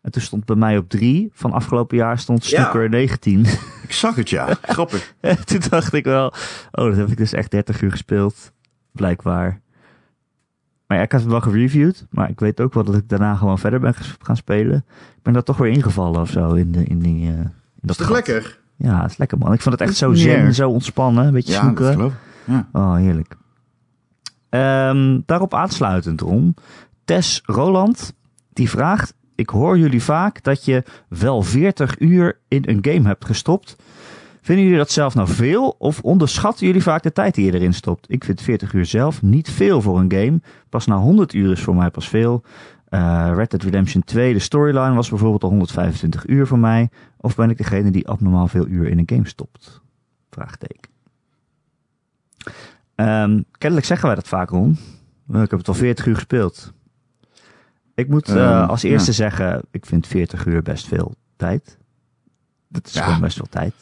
En toen stond bij mij op drie van afgelopen jaar stond Ja. Snooker 19. Ik zag het, ja. Grappig. En toen dacht ik wel... Oh, dat heb ik dus echt 30 uur gespeeld. Blijkbaar. Maar ja, ik had het wel gereviewd. Maar ik weet ook wel dat ik daarna gewoon verder ben gaan spelen. Ik ben daar toch weer ingevallen of zo. In, de, in, die, eh, in dat Is toch lekker? Ja, het is lekker man. Ik vond het echt zo zen, zo ontspannen. Een beetje Ja, dat. Ja. Oh, heerlijk. Ehm, daarop aansluitend, Ron. Tess Roland, die vraagt... Ik hoor jullie vaak dat je wel 40 uur in een game hebt gestopt. Vinden jullie dat zelf nou veel? Of onderschatten jullie vaak de tijd die je erin stopt? Ik vind 40 uur zelf niet veel voor een game. Pas na 100 uur is voor mij pas veel. Eh, Red Dead Redemption 2, de storyline was bijvoorbeeld al 125 uur voor mij. Of ben ik degene die abnormaal veel uur in een game stopt? Vraagteken. Ehm, kennelijk zeggen wij dat vaak, Ron. Eh, Ik heb het al 40 uur gespeeld. Ik moet eh, Ehm, als eerste ja. zeggen, ik vind 40 uur best veel tijd. Dat is Ja. gewoon best veel tijd.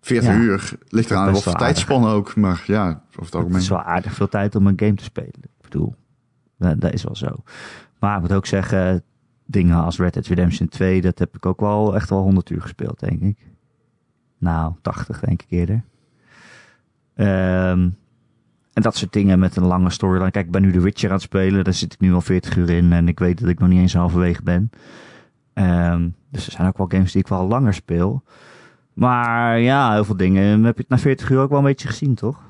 40 Ja. uur. Ligt eraan wel tijdspan ook. Maar ja, over het Het is wel aardig veel tijd om een game te spelen. Ik bedoel, dat, dat is wel zo. Maar ik moet ook zeggen, dingen als Red Dead Redemption 2, dat heb ik ook wel echt wel 100 uur gespeeld, denk ik. Nou, 80 denk ik eerder. Ehm, en dat soort dingen met een lange storyline. Kijk, ik ben nu The Witcher aan het spelen. Daar zit ik nu al 40 uur in. En ik weet dat ik nog niet eens halverwege ben. Ehm, dus er zijn ook wel games die ik wel langer speel. Maar ja, heel veel dingen heb je het na 40 uur ook wel een beetje gezien, toch?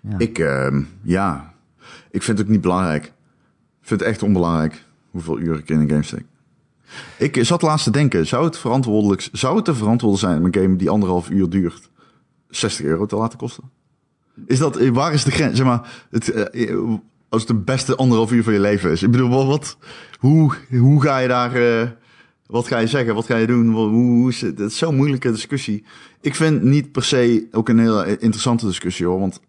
Ja. Ik, ehm, ja. Ik vind het ook niet belangrijk. Vind het echt onbelangrijk hoeveel uur ik in een game steek. Ik zat laatst te denken, zou het, verantwoordelijk, zou het te verantwoorden zijn om een game die anderhalf uur duurt 60 euro te laten kosten? Is dat, eh, waar is de grens? Zeg maar, het, eh, als het de beste anderhalf uur van je leven is. Ik bedoel, wat, hoe, hoe ga je daar, eh, wat ga je zeggen? Wat ga je doen? Hoe, hoe is het? Het is zo'n moeilijke discussie. Ik vind niet per se ook een hele interessante discussie hoor, want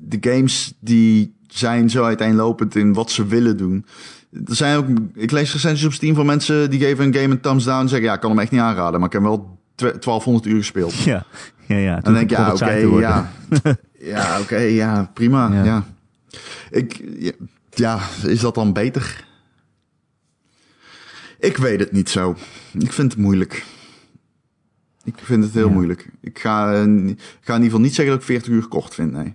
de games die zijn zo uiteenlopend in wat ze willen doen. Er zijn ook, ik lees recensies op Steam van mensen die geven een game een thumbs down en zeggen ja, ik kan hem echt niet aanraden, maar ik heb wel twe- 1200 uur gespeeld. Ja, ja, ja. En dan denk ik, ja, oké, ja. Ja, oké, ja, prima, Ja. ja. Ik, ja, ja, is dat dan beter? Ik weet het niet zo. Ik vind het moeilijk. Ik vind het heel Ja. moeilijk. Ik ga, eh, ik ga in ieder geval niet zeggen dat ik 40 uur kort vind, nee.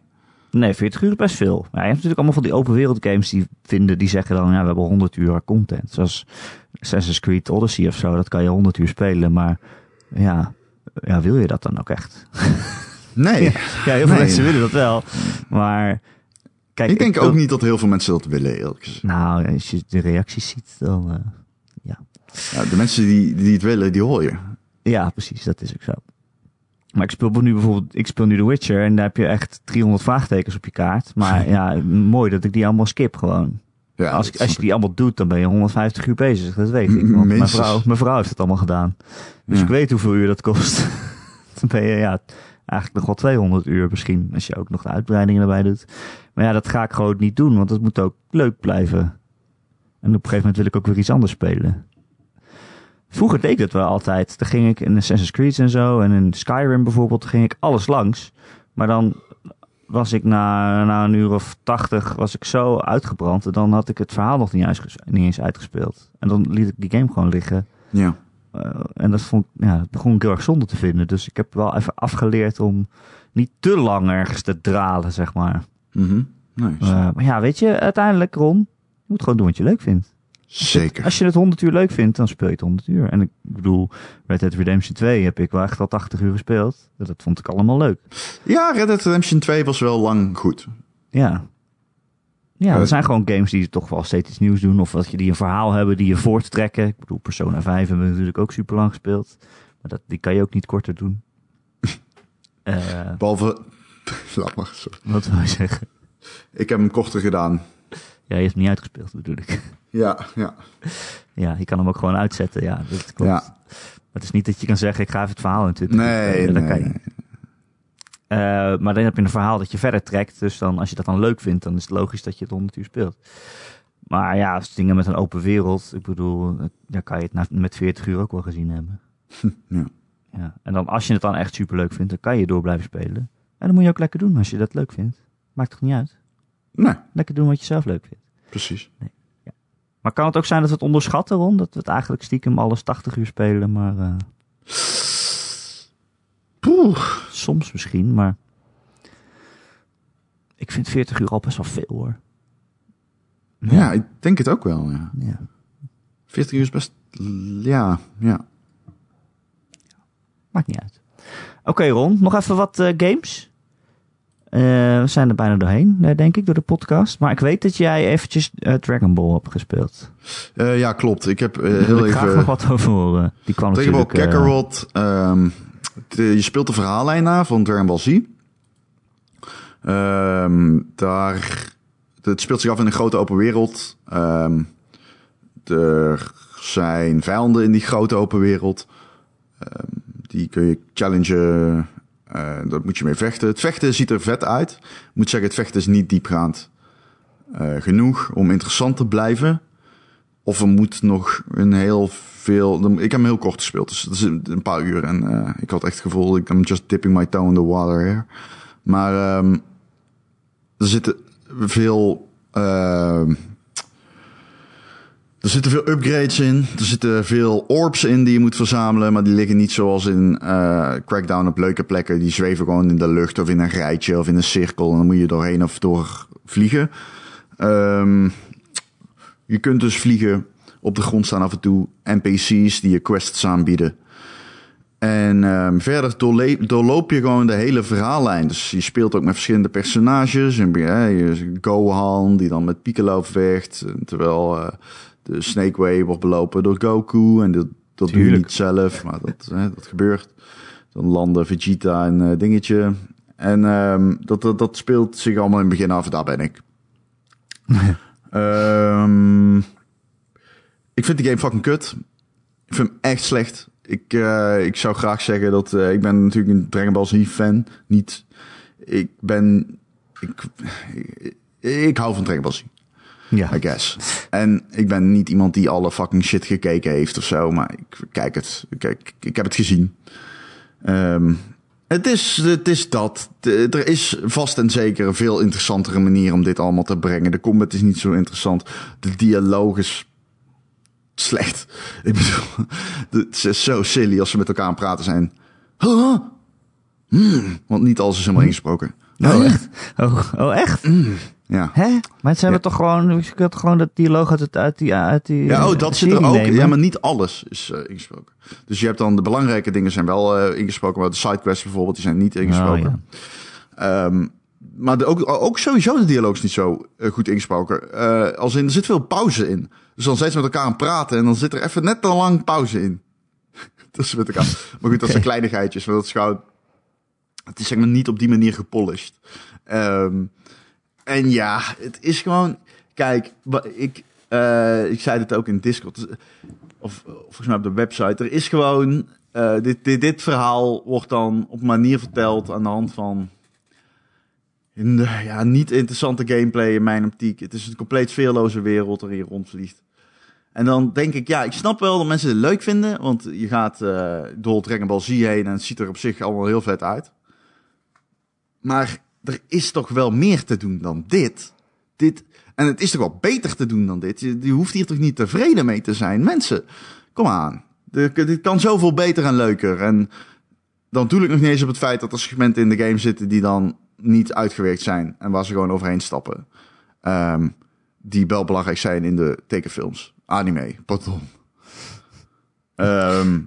Nee, 40 uur is best veel. Maar je hebt natuurlijk allemaal van die open wereld games die vinden, die zeggen dan, ja, we hebben 100 uur content. Zoals Assassin's Creed Odyssey of zo, dat kan je 100 uur spelen. Maar ja, ja wil je dat dan ook echt? Nee. Ja, heel veel Nee. mensen willen dat wel. Maar kijk, ik denk ook niet dat heel veel mensen dat willen, eerlijk gezegd. Nou, als je de reacties ziet, dan eh, ja. Ja, de mensen die, die het willen, die hoor je. Ja, precies, dat is ook zo. Maar ik speel nu bijvoorbeeld, ik speel nu The Witcher en daar heb je echt 300 vraagtekens op je kaart. Maar ja, mooi dat ik die allemaal skip gewoon. Ja, als, als je die allemaal doet, dan ben je 150 uur bezig. Dat weet ik. Want mijn vrouw, mijn vrouw heeft het allemaal gedaan. Dus Ja. ik weet hoeveel uur dat kost. dan ben je ja, eigenlijk nog wel 200 uur misschien. Als je ook nog de uitbreidingen erbij doet. Maar ja, dat ga ik gewoon niet doen. Want het moet ook leuk blijven. En op een gegeven moment wil ik ook weer iets anders spelen. Vroeger deed ik dat wel altijd. Dan ging ik in Assassin's Creed en zo. En in Skyrim bijvoorbeeld. ging ik alles langs. Maar dan was ik na, na een uur of tachtig was ik zo uitgebrand. En dan had ik het verhaal nog niet, uitges- niet eens uitgespeeld. En dan liet ik die game gewoon liggen. Ja. Eh, en dat, vond, ja, dat begon ik heel erg zonde te vinden. Dus ik heb wel even afgeleerd om niet te lang ergens te dralen, zeg maar. Mhm. Nice. Eh, maar ja, weet je, uiteindelijk, Ron, je moet gewoon doen wat je leuk vindt. Zeker. Als je het 100 uur leuk vindt, dan speel je het 100 uur. En ik bedoel, Red Dead Redemption 2 heb ik wel echt al 80 uur gespeeld. Dat vond ik allemaal leuk. Ja, Red Dead Redemption 2 was wel lang goed. Ja. Ja, er zijn gewoon games die toch wel steeds iets nieuws doen. Of dat je die een verhaal hebben die je voorttrekken. Ik bedoel, Persona 5 hebben we natuurlijk ook super lang gespeeld. Maar dat, die kan je ook niet korter doen. Eh, Behalve... Laat maar. sorry. wat wil je zeggen? Ik heb hem korter gedaan. Ja, je hebt hem niet uitgespeeld natuurlijk. Ja, ja. Ja, je kan hem ook gewoon uitzetten. Ja, dat klopt. Ja. Maar het is niet dat je kan zeggen, ik ga even het verhaal in 20 uur Nee, nee, kan je nee. niet. Eh, maar dan heb je een verhaal dat je verder trekt. Dus dan, als je dat dan leuk vindt, dan is het logisch dat je het 100 uur speelt. Maar ja, als dingen met een open wereld, ik bedoel, eh, daar kan je het na- met 40 uur ook wel gezien hebben. Ja. Ja. En dan, als je het dan echt super leuk vindt, dan kan je door blijven spelen. En dan moet je ook lekker doen als je dat leuk vindt. Maakt toch niet uit? Nee, Lekker doen wat je zelf leuk vindt. precies. Maar kan het ook zijn dat we het onderschatten, Ron? Dat we het eigenlijk stiekem alles 80 uur spelen, maar eh, Poeh. soms misschien, maar ik vind 40 uur al best wel veel hoor. Ja, ik denk het ook wel, ja. Ja. 40 uur is best... Ja, ja. Maakt niet uit. Oké Ron, nog even wat eh, games. Eh, we zijn er bijna doorheen, eh, denk ik, door de podcast. Maar ik weet dat jij eventjes eh, Dragon Ball hebt gespeeld. Ja, klopt. Ik heb wil heel ik graag nog even... wat over horen. Die kwam Dragon Ball Kakarot. ehm, je speelt de verhaallijn na van Dragon Ball Z. Ehm, daar... Het speelt zich af in een grote open wereld. Ehm, er zijn vijanden in die grote open wereld. Die kun je challengen. Eh, daar moet je mee vechten. Het vechten ziet er vet uit. Ik moet zeggen, het vechten is niet diepgaand eh, genoeg om interessant te blijven. Of er moet nog een heel veel... Ik heb hem heel kort gespeeld, dus dat is een een paar uur. En eh, ik had echt het gevoel, ik I'm just dipping my toe in the water here. Maar ehm, er zitten veel... ehm, er zitten veel upgrades in. Er zitten veel orbs in die je moet verzamelen. Maar die liggen niet zoals in eh, Crackdown op leuke plekken. Die zweven gewoon in de lucht of in een rijtje of in een cirkel. En dan moet je doorheen of door vliegen. Ehm, je kunt dus vliegen. Op de grond staan af en toe NPC's die je quests aanbieden. En ehm, verder doorloop je gewoon de hele verhaallijn. Dus je speelt ook met verschillende personages. En, ja, je Gohan, die dan met Piccolo vecht. Terwijl eh, de Snake Way wordt belopen door Goku. En dat, dat doe je niet zelf, maar dat, hè, dat gebeurt. Dan landen Vegeta en eh, dingetje. En ehm, dat, dat, dat speelt zich allemaal in het begin af. Daar ben ik. Ehm, ik vind die game fucking kut. Ik vind hem echt slecht. Ik, eh, ik zou graag zeggen dat... eh, ik ben natuurlijk een Dragon Ball Z fan. Niet... Ik ben... Ik, ik, ik hou van Dragon Ball Z. Ja. I guess. En ik ben niet iemand die alle fucking shit gekeken heeft of zo, maar ik kijk het. Ik, ik, heb het gezien. Ehm, het, is, het is dat. De- er is vast en zeker een veel interessantere manier om dit allemaal te brengen. De combat is niet zo interessant. De dialoog is slecht. Ik bedoel, het is zo silly als ze met elkaar aan praten zijn. Huh? Hmm, want niet alles is helemaal ingesproken. Oh, echt? Oh, oh, echt? Ja. Hè? Maar ze hebben toch gewoon, je kunt toch gewoon dat dialoog uit, het, uit die, uit die Ja, oh, dat zit er ook. nemen? Ja, maar niet alles is eh, ingesproken. Dus je hebt dan de belangrijke dingen zijn wel eh, ingesproken, maar de sidequests bijvoorbeeld, die zijn niet ingesproken. Oh, ja. Ehm, maar de, ook, ook sowieso de dialoog is niet zo eh, goed ingesproken. Als in, er zit veel pauze in. Dus dan zijn ze met elkaar aan het praten en dan zit er even net te lang pauze in. Tussen met elkaar. Maar goed, dat zijn kleinigheidjes. Dat is gewoon... Het is zeg maar niet op die manier gepolished. Ehm, en ja, het is gewoon... kijk, ik, eh, ik zei het ook in Discord, of eh, volgens mij op de website. Er is gewoon, eh, dit, dit, dit verhaal wordt dan op manier verteld aan de hand van ja, niet interessante gameplay in mijn optiek. Het is een compleet sfeerloze wereld er hier rondvliegt. En dan denk ik, ja, ik snap wel dat mensen het leuk vinden, want je gaat eh, door Dragon Ball Z heen en het ziet er op zich allemaal heel vet uit. Maar er is toch wel meer te doen dan dit. dit en het is toch wel beter te doen dan dit. Je, hoeft hier toch niet tevreden mee te zijn. Mensen, kom aan. Dit kan zoveel beter en leuker. En dan doe ik nog niet eens op het feit dat er segmenten in de game zitten die dan niet uitgewerkt zijn. En waar ze gewoon overheen stappen. Ehm, die wel belangrijk zijn in de tekenfilms. Anime, pardon. Ehm,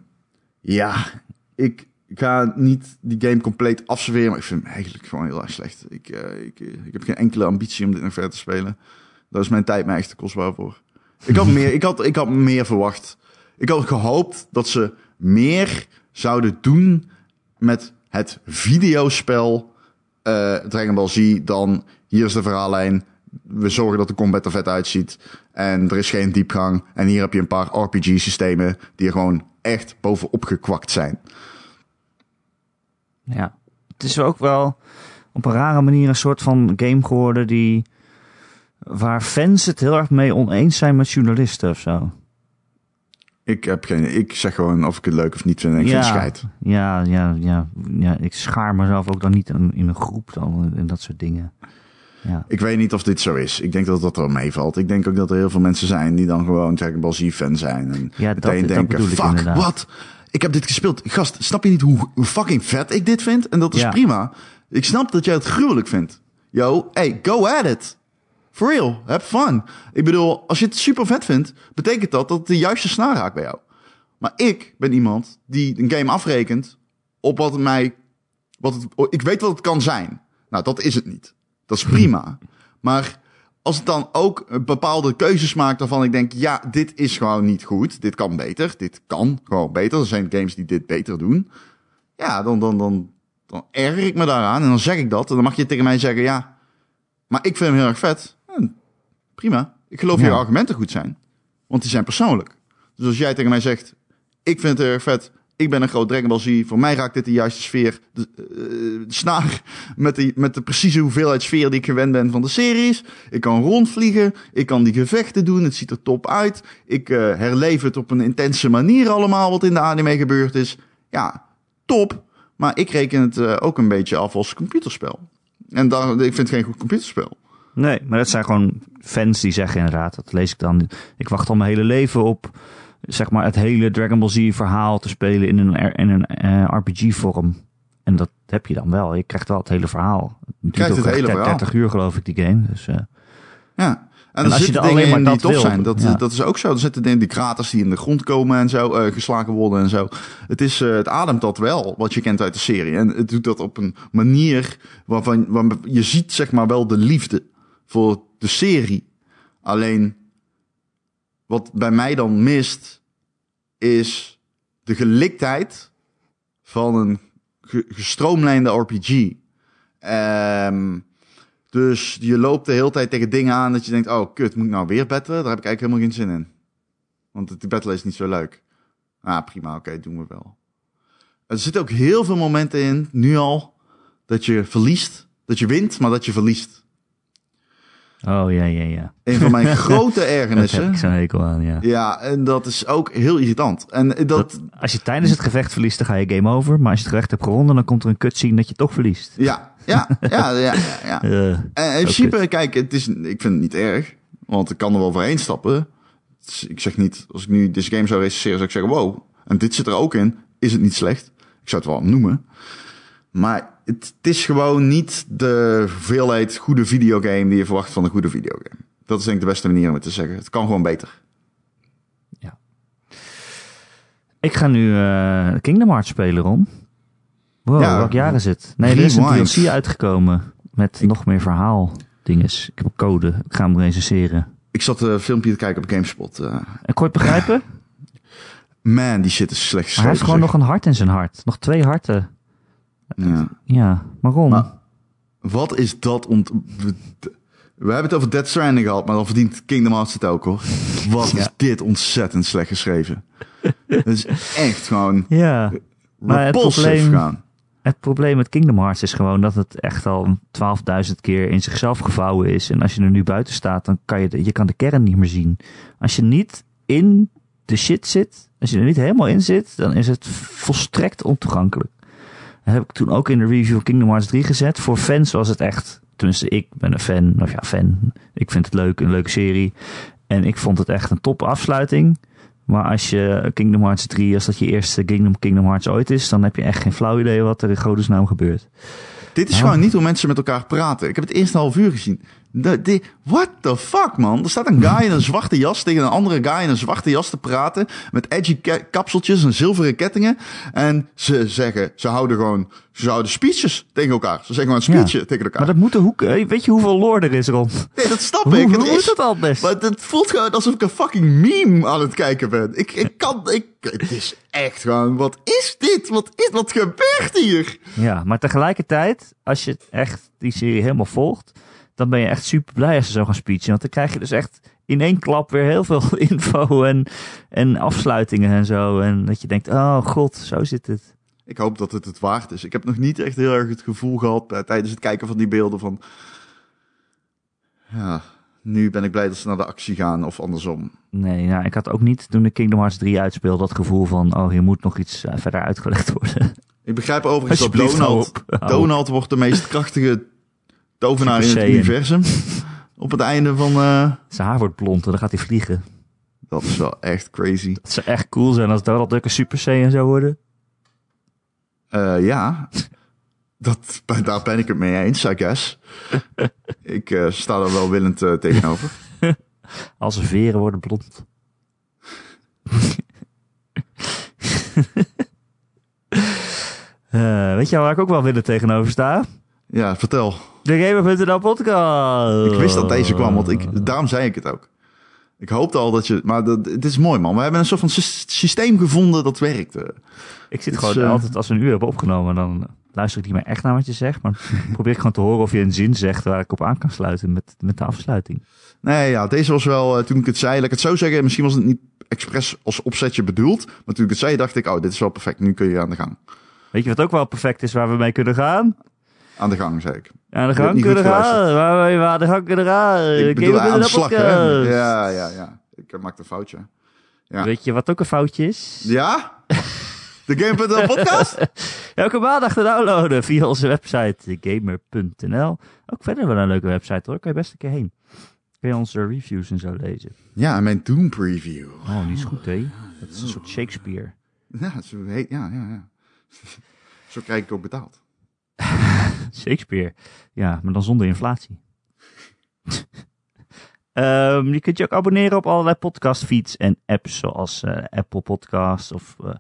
ja, ik ga niet die game compleet afserveren, maar ik vind hem eigenlijk gewoon heel erg slecht. Ik, eh, ik, eh, ik heb geen enkele ambitie om dit nog verder te spelen. Daar is mijn tijd mij echt te kostbaar voor. Ik had meer, ik had, ik had meer verwacht. Ik had gehoopt dat ze meer zouden doen met het videospel eh Dragon Ball Z dan hier is de verhaallijn. We zorgen dat de combat er vet uitziet. En er is geen diepgang. En hier heb je een paar RPG-systemen die er gewoon echt bovenop gekwakt zijn. Ja. Het is ook wel op een rare manier een soort van game geworden die... Waar fans het heel erg mee oneens zijn met journalisten of zo. Ik heb geen. Ik zeg gewoon of ik het leuk of niet vind. En ik vind scheid. Ja, ja, ja, ja. Ik schaar mezelf ook dan niet in, in een groep dan en dat soort dingen. Ja. Ik weet niet of dit zo is. Ik denk dat dat er meevalt. Ik denk ook dat er heel veel mensen zijn die dan gewoon Dragon Ball Z fan zijn. En Ja, meteen dat denken, fuck, wat? Ik heb dit gespeeld. Gast, snap je niet hoe, fucking vet ik dit vind? En dat is Ja. prima. Ik snap dat jij het gruwelijk vindt. Yo, hey, go at it. For real, have fun. Ik bedoel, als je het super vet vindt, betekent dat dat het de juiste snaar raakt bij jou. Maar ik ben iemand die een game afrekent op wat mij... Wat het, ik weet wat het kan zijn. Nou, dat is het niet. Dat is prima. Maar als het dan ook bepaalde keuzes maakt waarvan ik denk... Ja, dit is gewoon niet goed. Dit kan beter. Dit kan gewoon beter. Er zijn games die dit beter doen. Ja, dan, dan, dan, dan erger ik me daaraan. En dan zeg ik dat. En dan mag je tegen mij zeggen... Ja, maar ik vind hem heel erg vet. Prima. Ik geloof Ja. je argumenten goed zijn. Want die zijn persoonlijk. Dus als jij tegen mij zegt... Ik vind het heel erg vet. Ik ben een groot Dragon Ball. Voor mij raakt dit de juiste sfeer. De, eh, de snaar met de, met de precieze hoeveelheid sfeer die ik gewend ben van de series. Ik kan rondvliegen. Ik kan die gevechten doen. Het ziet er top uit. Ik eh, herleef het op een intense manier allemaal wat in de anime gebeurd is. Ja, top. Maar ik reken het eh, ook een beetje af als computerspel. En daar, ik vind het geen goed computerspel. Nee, maar dat zijn gewoon fans die zeggen inderdaad, dat lees ik dan. Ik wacht al mijn hele leven op, zeg maar, het hele Dragon Ball Z verhaal te spelen in een, in een eh, RPG-vorm. En dat heb je dan wel. Je krijgt wel het hele verhaal. Het duurt krijgt het hele verhaal. 30 uur geloof ik, die game. Dus, eh, Ja. En, En als je er alleen dingen in maar die dat tof wil, zijn. Dat, ja. dat is ook zo. Er zitten dingen, die kraters die in de grond komen en zo, eh, geslagen worden en zo. Het, is, het ademt dat wel, wat je kent uit de serie. En het doet dat op een manier waarvan waarvan je ziet zeg maar wel de liefde voor de serie. Alleen, wat bij mij dan mist, is de geliktheid van een ge- gestroomlijnde RPG. Ehm dus je loopt de hele tijd tegen dingen aan dat je denkt, oh kut, moet ik nou weer battelen? Daar heb ik eigenlijk helemaal geen zin in. Want die battle is niet zo leuk. Ah, prima, oké, doen we wel. Er zitten ook heel veel momenten in, nu al, dat je verliest. Dat je wint, maar dat je verliest. Oh ja, ja, ja. Een van mijn grote Daar heb ergernissen. ik zo'n hekel aan, ja. Ja, en dat is ook heel irritant. En dat, Dat, als je tijdens het gevecht verliest, dan ga je game over. Maar als je het gevecht hebt gewonnen, dan komt er een cutscene dat je toch verliest. ja, ja, ja, ja, ja. Eh, En in kijk, het is, ik vind het niet erg. Want ik kan er wel overheen stappen. Ik zeg niet, als ik nu deze game zou recenseren, zou ik zeggen, wow, en dit zit er ook in. Is het niet slecht? Ik zou het wel noemen. Maar het, het is gewoon niet de hoeveelheid goede videogame die je verwacht van een goede videogame. Dat is denk ik de beste manier om het te zeggen. Het kan gewoon beter. ik ga nu eh, Kingdom Hearts spelen, Ron. Wow, Ja, welk jaar is het? Nee, er is een. DLC uitgekomen met nog meer verhaal dinges. Ik heb code, ik ga hem recenseren. Ik zat een filmpje te kijken op GameSpot. eh. En kon je het begrijpen? man, die shit is slecht Maar hij heeft gewoon nog een hart in zijn hart. Nog twee harten. Ja. Ja, Maar- Wat is dat om... te- We hebben het over Dead Stranding gehad, maar dan verdient Kingdom Hearts het ook hoor. Wat is dit ontzettend slecht geschreven. Het is echt gewoon Ja. Maar het probleem- gaan. Het probleem met Kingdom Hearts is gewoon dat het echt al 12.000 keer in zichzelf gevouwen is. En als je er nu buiten staat, dan kan je de, je kan de kern niet meer zien. Als je niet in de shit zit, als je er niet helemaal in zit, dan is het volstrekt ontoegankelijk. Dat heb ik toen ook in de review van Kingdom Hearts 3 gezet. Voor fans was het echt, tenminste ik ben een fan, of ja fan, ik vind het leuk, een leuke serie. En ik vond het echt een top afsluiting. Maar als je Kingdom Hearts 3, als dat je eerste Kingdom, Kingdom Hearts ooit is, dan heb je echt geen flauw idee wat er in godesnaam gebeurt. Dit is Ja. gewoon niet hoe mensen met elkaar praten. Ik heb het eerste half uur gezien. De, de, what the fuck, man? Er staat een guy in een zwarte jas tegen een andere guy in een zwarte jas te praten. Met edgy ka- kapseltjes en zilveren kettingen. En ze zeggen, ze houden gewoon, ze houden speeches tegen elkaar. Ze zeggen gewoon een speechje Ja. tegen elkaar. Maar dat moet de hoek, weet je hoeveel lore er is rond? nee, dat snap Hoe, ik. hoe moet is- dat anders? Maar het voelt gewoon alsof ik een fucking meme aan het kijken ben. Ik, ik kan, ik, het is echt gewoon, wat is dit? Wat is, wat gebeurt hier? Ja, maar tegelijkertijd, als je echt die serie helemaal volgt, dan ben je echt super blij als ze zo gaan speechen. Want dan krijg je dus echt in één klap weer heel veel info en, en afsluitingen en zo. En dat je denkt, oh god, zo zit het. Ik hoop dat het het waard is. Ik heb nog niet echt heel erg het gevoel gehad eh, tijdens het kijken van die beelden van... Ja, nu ben ik blij dat ze naar de actie gaan of andersom. Nee, nou, ik had ook niet toen de Kingdom Hearts 3 uitspeelde dat gevoel van, oh, hier moet nog iets eh, verder uitgelegd worden. Ik begrijp overigens dat Donald, Donald wordt de meest krachtige tovenaar in het universum. Op het einde van... eh, Zijn haar wordt blond en dan gaat hij vliegen. dat is wel echt crazy. Dat zou echt cool zijn als Donald Duck een Super Saiyan zou worden. Eh, ja, dat, daar ben ik het mee eens, I guess. ik eh, sta er wel willend tegenover. Als veren worden blond. Weet je waar ik ook wel willen tegenover sta? Ja, vertel. De Gamer.nl podcast. Ik wist dat deze kwam, want ik, daarom zei ik het ook. Ik hoopte al dat je... Maar dat, het is mooi, man. We hebben een soort van sys- systeem gevonden dat werkt. eh. Ik zit gewoon eh, altijd, als we een uur hebben opgenomen, dan luister ik niet meer echt naar wat je zegt. Maar probeer ik gewoon te horen of je een zin zegt waar ik op aan kan sluiten met, met de afsluiting. Nee, ja, deze was wel... eh, toen ik het zei, laat ik het zo zeggen... Misschien was het niet expres als opzetje bedoeld. Maar toen ik het zei, dacht ik... Oh, dit is wel perfect. Nu kun je aan de gang. Weet je wat ook wel perfect is waar we mee kunnen gaan? Aan de gang, zei ik. Aan de gang niet kunnen gaan. Waar we aan de gang kunnen gaan. ik bedoel aan de Gamer.nl slag, hè? Ja, ja, ja. Ik eh, maakte een foutje. Ja. Weet je wat ook een foutje is? Ja? De Game.nl podcast? Elke maandag te downloaden via onze website gamer.nl. Ook verder wel een leuke website hoor, kan je best een keer heen. Kun je onze reviews en zo lezen. Ja, en mijn Doom preview. Oh, die is goed hè. Dat is een soort Shakespeare. Ja, zo heet, ja, ja, ja. Zo krijg ik ook betaald. Shakespeare. Ja, maar dan zonder inflatie. Ehm, je kunt je ook abonneren op allerlei podcastfeeds en apps zoals eh, Apple Podcasts of eh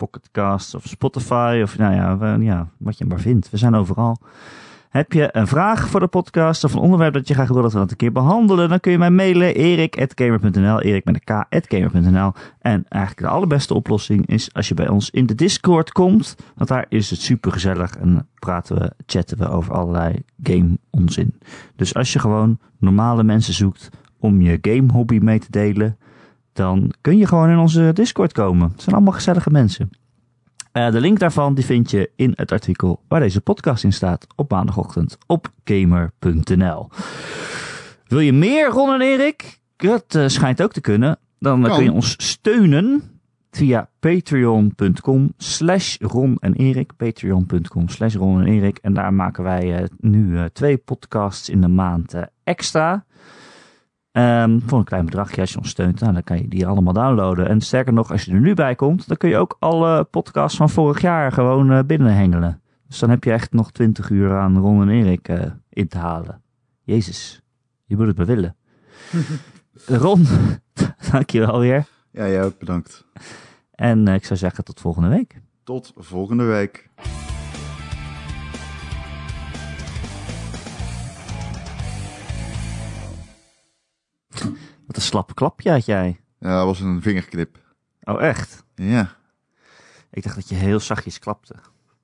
Pocketcasts of Spotify of nou ja, ja, wat je maar vindt. We zijn overal. Heb je een vraag voor de podcast of een onderwerp dat je graag wil dat we dat een keer behandelen, dan kun je mij mailen erik.gamer.nl, erik met een k.gamer.nl. En eigenlijk de allerbeste oplossing is als je bij ons in de Discord komt, want daar is het super gezellig en praten we, chatten we over allerlei game onzin. Dus als je gewoon normale mensen zoekt om je game hobby mee te delen, dan kun je gewoon in onze Discord komen. Het zijn allemaal gezellige mensen. Eh, de link daarvan die vind je in het artikel waar deze podcast in staat op maandagochtend op gamer.nl. Wil je meer, Ron en Erik? Dat eh, schijnt ook te kunnen. Dan eh, kun je ons steunen via patreon.com slash Ron en Erik. Patreon.com slash Ron en Erik. En daar maken wij nu twee podcasts in de maand extra. Ehm, voor een klein bedragje als je ons steunt, nou, dan kan je die allemaal downloaden. En sterker nog, als je er nu bij komt, dan kun je ook alle podcasts van vorig jaar gewoon eh, binnenhengelen. Dus dan heb je echt nog 20 uur aan Ron en Erik eh, in te halen. Jezus, je moet het maar willen. Ron, dankjewel weer. Ja, jij ook bedankt. En eh, ik zou zeggen tot volgende week. Tot volgende week. Wat een slappe klapje had jij. Ja, dat was een vingerknip. Oh, echt? Ja. Ik dacht dat je heel zachtjes klapte.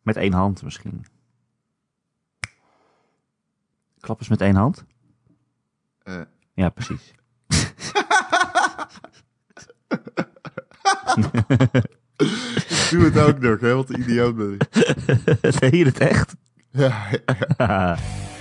Met één hand misschien. Klap eens met één hand. Eh, Ja, precies. ik doe het ook nog, hè? Wat een idioot ben ik. Deed je het echt? Ja, ja.